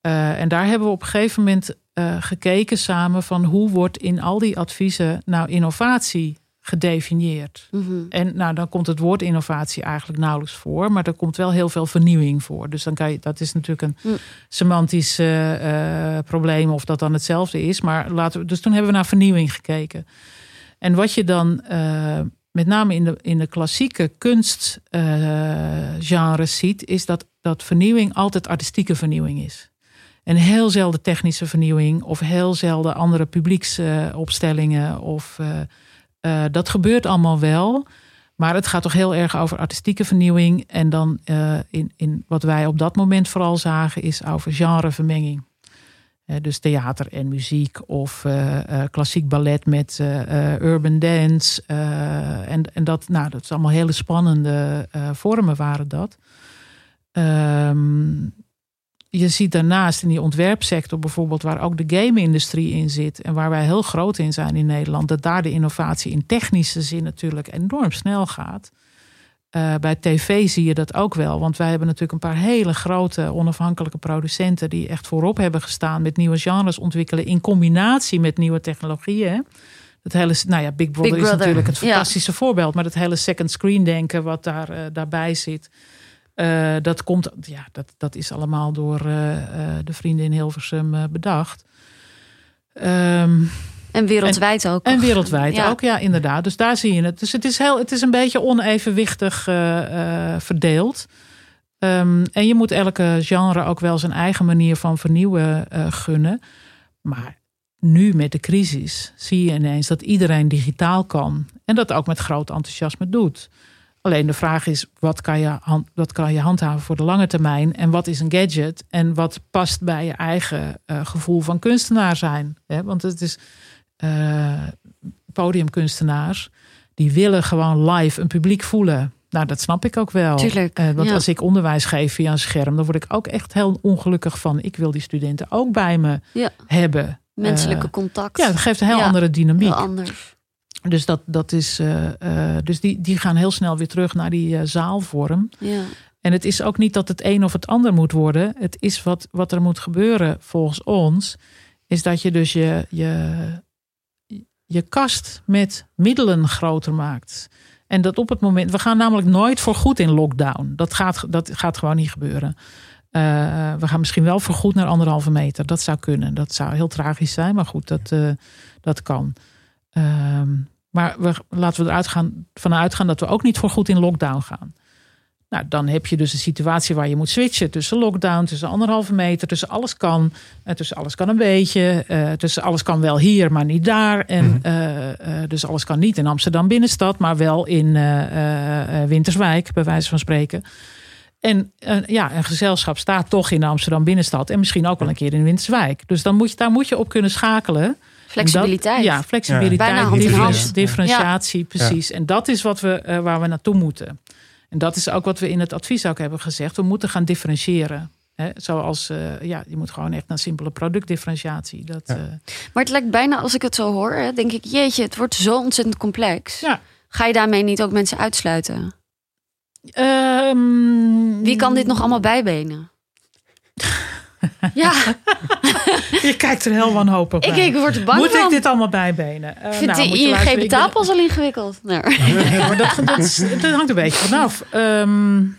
En daar hebben we op een gegeven moment eh, gekeken samen van hoe wordt in al die adviezen nou innovatie gedefinieerd. mhm. En nou, dan komt het woord innovatie eigenlijk nauwelijks voor, maar er komt wel heel veel vernieuwing voor. Dus dan kan je, dat is natuurlijk een Mm. semantisch eh, probleem of dat dan hetzelfde is. Maar laten we, dus toen hebben we naar vernieuwing gekeken. En wat je dan eh, met name in de, in de klassieke kunstgenre ziet, is dat, dat vernieuwing altijd artistieke vernieuwing is. En heel zelden technische vernieuwing of heel zelden andere publieksopstellingen of eh, eh, dat gebeurt allemaal wel. Maar het gaat toch heel erg over artistieke vernieuwing. En dan eh, in, in wat wij op dat moment vooral zagen, is over genrevermenging. Dus theater en muziek of klassiek ballet met urban dance. en, en dat, nou, dat is allemaal hele spannende vormen waren dat. Ehm, je ziet daarnaast in die ontwerpsector bijvoorbeeld, waar ook de game-industrie in zit en waar wij heel groot in zijn in Nederland, dat daar de innovatie in technische zin natuurlijk enorm snel gaat. Uh, bij tv zie je dat ook wel, want wij hebben natuurlijk een paar hele grote onafhankelijke producenten die echt voorop hebben gestaan met nieuwe genres ontwikkelen in combinatie met nieuwe technologieën. Dat hele, nou ja, Big Brother, is natuurlijk het fantastische voorbeeld, maar dat hele second screen denken wat daar, uh, daarbij zit. Uh, dat, komt, ja, dat, dat is allemaal door uh, uh, de vrienden in Hilversum bedacht. Um, en wereldwijd en, ook. En wereldwijd ja. ook, ja, inderdaad. Dus daar zie je het. Dus het is, heel, het is een beetje onevenwichtig verdeeld. Um, en je moet elke genre ook wel zijn eigen manier van vernieuwen gunnen. Maar nu met de crisis zie je ineens dat iedereen digitaal kan. En dat ook met groot enthousiasme doet. Alleen de vraag is, wat kan, je hand, wat kan je handhaven voor de lange termijn? En wat is een gadget? En wat past bij je eigen uh, gevoel van kunstenaar zijn? Hè? Want het is uh, podiumkunstenaars, die willen gewoon live een publiek voelen. Nou, dat snap ik ook wel. Tuurlijk, uh, want ja. als ik onderwijs geef via een scherm, dan word ik ook echt heel ongelukkig van. Ik wil die studenten ook bij me ja. hebben. Menselijke contact. Ja, dat geeft een heel andere dynamiek. Heel anders. Dus, dat, dat is, uh, uh, dus die, die gaan heel snel weer terug naar die uh, zaalvorm. Ja. En het is ook niet dat het een of het ander moet worden. Het is wat, wat er moet gebeuren volgens ons. Is dat je dus je, je, je kast met middelen groter maakt. En dat op het moment. We gaan namelijk nooit voor goed in lockdown. Dat gaat, dat gaat gewoon niet gebeuren. Uh, we gaan misschien wel voorgoed naar anderhalve meter. Dat zou kunnen. Dat zou heel tragisch zijn. Maar goed, dat, uh, dat kan. Um, maar we, laten we eruit gaan, van uitgaan dat we ook niet voor goed in lockdown gaan. Nou, dan heb je dus een situatie waar je moet switchen tussen lockdown, tussen anderhalve meter, tussen alles kan, uh, tussen alles kan een beetje, uh, tussen alles kan wel hier, maar niet daar. En mm -hmm. dus alles kan niet in Amsterdam binnenstad, maar wel in Winterswijk, bij wijze van spreken. En ja, een gezelschap staat toch in de Amsterdam binnenstad. En misschien ook wel een keer in Winterswijk. Dus dan moet je, daar moet je op kunnen schakelen. Flexibiliteit. Dat, ja, flexibiliteit. Ja. Differen, differentiatie, ja. precies. Ja. En dat is wat we, uh, waar we naartoe moeten. En dat is ook wat we in het advies ook hebben gezegd. We moeten gaan differentiëren. He, zoals, uh, ja, je moet gewoon echt naar simpele productdifferentiatie. Dat, ja. Maar het lijkt bijna, als ik het zo hoor, hè, denk ik, jeetje, het wordt zo ontzettend complex. Ja. Ga je daarmee niet ook mensen uitsluiten? Um, Wie kan dit nog allemaal bijbenen? Ja. je kijkt er heel wanhopig bij. Ik word bang Moet van. ik dit allemaal bijbenen? Uh, Vindt nou, de ING betaalpas al ingewikkeld? Nee. nee maar dat, dat, dat, hangt een beetje vanaf. Um,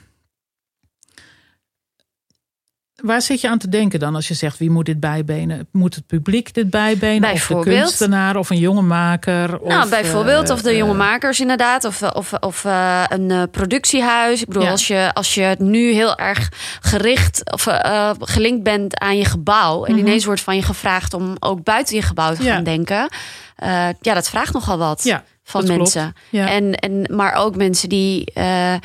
Waar zit je aan te denken dan als je zegt wie moet dit bijbenen? Moet het publiek dit bijbenen? Of de kunstenaar of een jonge maker? Nou, of, bijvoorbeeld. Of de jonge makers inderdaad. Of, of, of uh, een productiehuis. Ik bedoel, ja. als, je, als je nu heel erg gericht of uh, gelinkt bent aan je gebouw. En mm -hmm. ineens wordt van je gevraagd om ook buiten je gebouw te ja. gaan denken. Uh, ja, dat vraagt nogal wat. Ja van mensen. Ja. En, en, maar ook mensen die, uh, uh,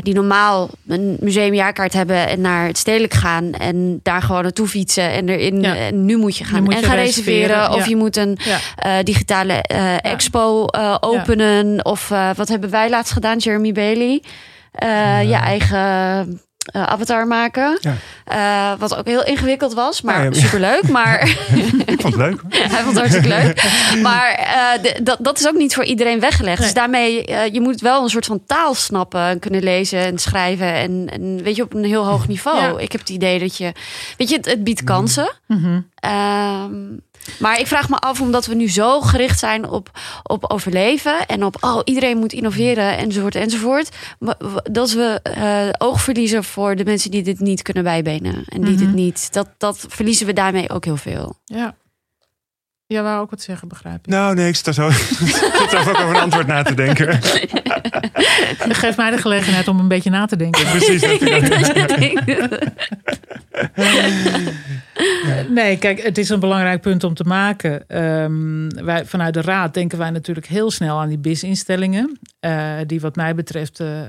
die normaal een museumjaarkaart hebben en naar het stedelijk gaan en daar gewoon naartoe fietsen. En, erin, ja. en nu moet je gaan moet en je gaan reserveren, reserveren. Of ja. je moet een uh, digitale expo openen. Of wat hebben wij laatst gedaan, Jeremy Bailey? je eigen uh, avatar maken. Ja. Uh, wat ook heel ingewikkeld was, maar ja, ja. superleuk. Maar ik vond het leuk. Hij vond het hartstikke leuk. Maar uh, de, dat, dat is ook niet voor iedereen weggelegd. Nee. Dus daarmee, je moet wel een soort van taal snappen, kunnen lezen en schrijven. En, en weet je, op een heel hoog niveau. Ik heb het idee dat je, weet je, het, het biedt kansen. Mm -hmm. Maar ik vraag me af, omdat we nu zo gericht zijn op, op overleven en op oh, iedereen moet innoveren enzovoort enzovoort, dat we uh, oog verliezen voor de mensen die dit niet kunnen bijbenen en die Mhm. mm -hmm. dit niet. Dat, dat verliezen we daarmee ook heel veel. Ja. Ja, wou ook wat zeggen, begrijp ik. Nou, nee, ik sta zo, ik zit er ook over een antwoord na te denken. Geef mij de gelegenheid om een beetje na te denken. Ja, precies. Dat Nee, kijk, het is een belangrijk punt om te maken. Um, wij, vanuit de Raad denken wij natuurlijk heel snel aan die BIS-instellingen. Uh, die wat mij betreft, uh, uh,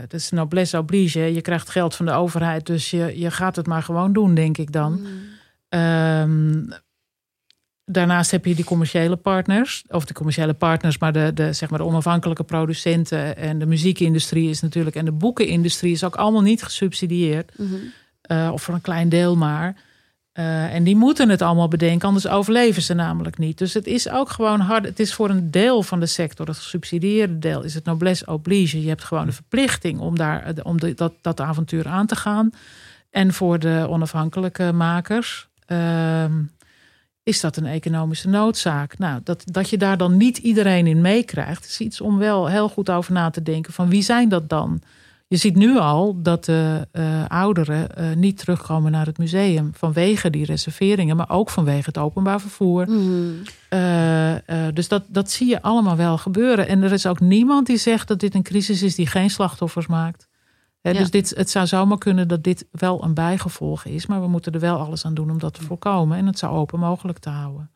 dat is noblesse oblige. Je krijgt geld van de overheid, dus je, je gaat het maar gewoon doen, denk ik dan. Mm. Um, daarnaast heb je die commerciële partners, of de commerciële partners, maar de, de, zeg maar de onafhankelijke producenten en de muziekindustrie is natuurlijk, en de boekenindustrie is ook allemaal niet gesubsidieerd, Mhm. eh, of voor een klein deel maar. Eh, en die moeten het allemaal bedenken, anders overleven ze namelijk niet. Dus het is ook gewoon hard. Het is voor een deel van de sector, het gesubsidieerde deel, is het noblesse oblige. Je hebt gewoon de verplichting om, daar, om de, dat, dat avontuur aan te gaan. En voor de onafhankelijke makers ehm, is dat een economische noodzaak. Nou, dat, dat je daar dan niet iedereen in meekrijgt, is iets om wel heel goed over na te denken. Van wie zijn dat dan? Je ziet nu al dat de eh, ouderen eh, niet terugkomen naar het museum vanwege die reserveringen, maar ook vanwege het openbaar vervoer. Mhm. Eh, dus dat, dat zie je allemaal wel gebeuren. En er is ook niemand die zegt dat dit een crisis is die geen slachtoffers maakt. Ja. Dus dit, het zou zomaar kunnen dat dit wel een bijgevolg is, maar we moeten er wel alles aan doen om dat te voorkomen en het zo open mogelijk te houden.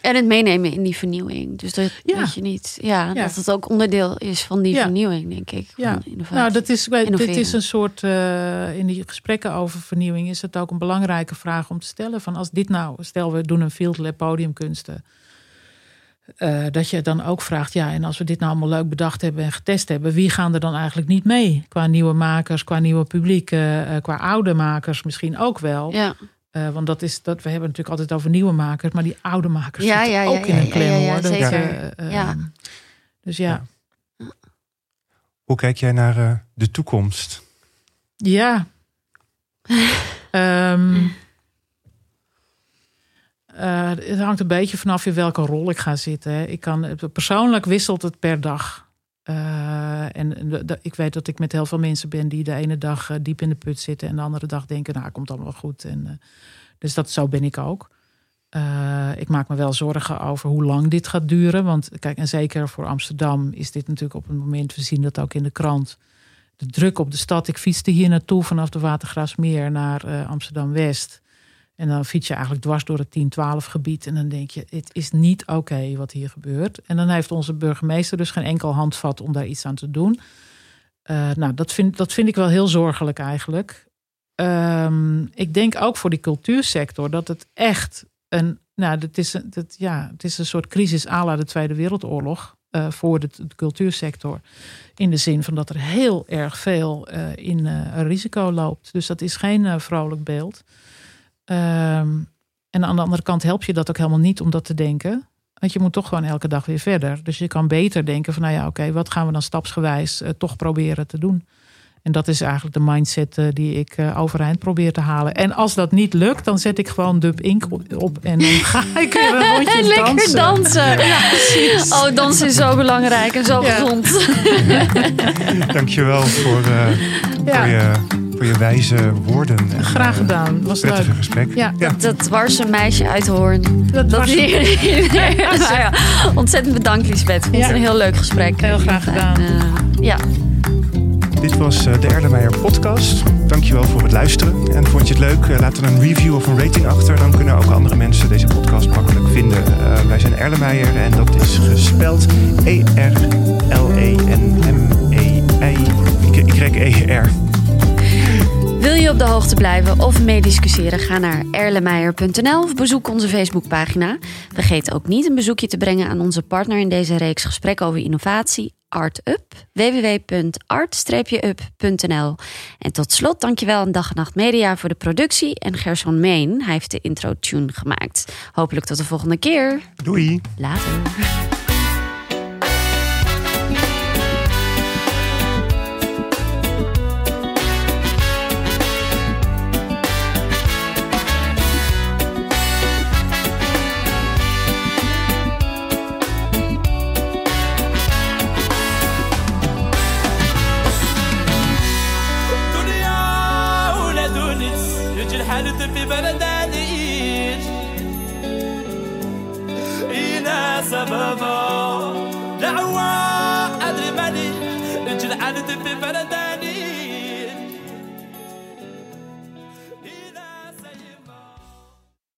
En het meenemen in die vernieuwing. Dus dat, Ja. dat je niet, ja, Ja. dat het ook onderdeel is van die Ja. vernieuwing, denk ik. Ja. Nou, dat is, dit is een soort, eh, in die gesprekken over vernieuwing is het ook een belangrijke vraag om te stellen. Van als dit nou, stel we doen een field lab podiumkunsten. Eh, dat je dan ook vraagt, ja, en als we dit nou allemaal leuk bedacht hebben en getest hebben, wie gaan er dan eigenlijk niet mee? Qua nieuwe makers, qua nieuwe publiek, eh, eh, qua oude makers misschien ook wel. ja. Eh, want dat is, dat, we hebben natuurlijk altijd over nieuwe makers, maar die oude makers Ja, zitten ja, ja, ook in ja, een ja, klem ja, ja, hoor. Dat, eh, eh, Ja. Dus ja. Hoe kijk jij naar eh, de toekomst? Ja. Ehm, eh, het hangt een beetje vanaf in welke rol ik ga zitten. Ik kan, persoonlijk wisselt het per dag. Eh, en ik weet dat ik met heel veel mensen ben die de ene dag eh, diep in de put zitten en de andere dag denken, nou, komt allemaal goed. En, dus dat, zo ben ik ook. Ik maak me wel zorgen over hoe lang dit gaat duren. Want kijk, en zeker voor Amsterdam is dit natuurlijk op een moment, we zien dat ook in de krant, de druk op de stad. Ik fietste hier naartoe vanaf de Watergraafsmeer naar eh, Amsterdam-West. En dan fiets je eigenlijk dwars door het 10-12 gebied. En dan denk je, het is niet oké wat hier gebeurt. En dan heeft onze burgemeester dus geen enkel handvat om daar iets aan te doen. Eh, nou, dat vind, dat vind ik wel heel zorgelijk eigenlijk. Ehm, ik denk ook voor die cultuursector dat het echt een. Nou, dat is, dat, ja, het is een soort crisis à la de Tweede Wereldoorlog. eh, voor de, cultuursector. In de zin van dat er heel erg veel eh, in risico loopt. Dus dat is geen vrolijk beeld. Ehm, en aan de andere kant help je dat ook helemaal niet om dat te denken. Want je moet toch gewoon elke dag weer verder. Dus je kan beter denken van, nou ja, oké, wat gaan we dan stapsgewijs eh, toch proberen te doen? En dat is eigenlijk de mindset eh, die ik eh, overeind probeer te halen. En als dat niet lukt, dan zet ik gewoon Dub Ink op en dan ga ik weer een rondje Lekker dansen. dansen. Oh, dansen is zo belangrijk en zo Ja. gezond. Dankjewel voor, eh, Ja. voor, je, voor je wijze woorden. En, Graag eh, gedaan, was prettige leuk. gesprek. Ja. Dat dwarse meisje uit Hoorn. Dat Dat was hier. Nou ja, ontzettend bedankt, Lisbeth. Ik vond het Ja. een heel leuk gesprek. Heel graag gedaan. En, eh, ja. Dit was eh, de Erlenmeyer podcast. Dankjewel voor het luisteren. En vond je het leuk? Laat dan een review of een rating achter. Dan kunnen ook andere mensen deze podcast makkelijk vinden. Eh, wij zijn Erlenmeyer en dat is gespeld E E-R-L-E-N-M-E-I. Y-E-R. Wil je op de hoogte blijven of meediscussiëren? Ga naar erlemeijer.nl of bezoek onze Facebookpagina. Vergeet ook niet een bezoekje te brengen aan onze partner in deze reeks gesprekken over innovatie, ArtUp, www.art-up.nl. En tot slot dankjewel aan Dag en Nacht Media voor de productie en Gerson Meen. Hij heeft de intro-tune gemaakt. Hopelijk tot de volgende keer. Doei! Later. دعوة أدري مالي. رجل عادة في بلدي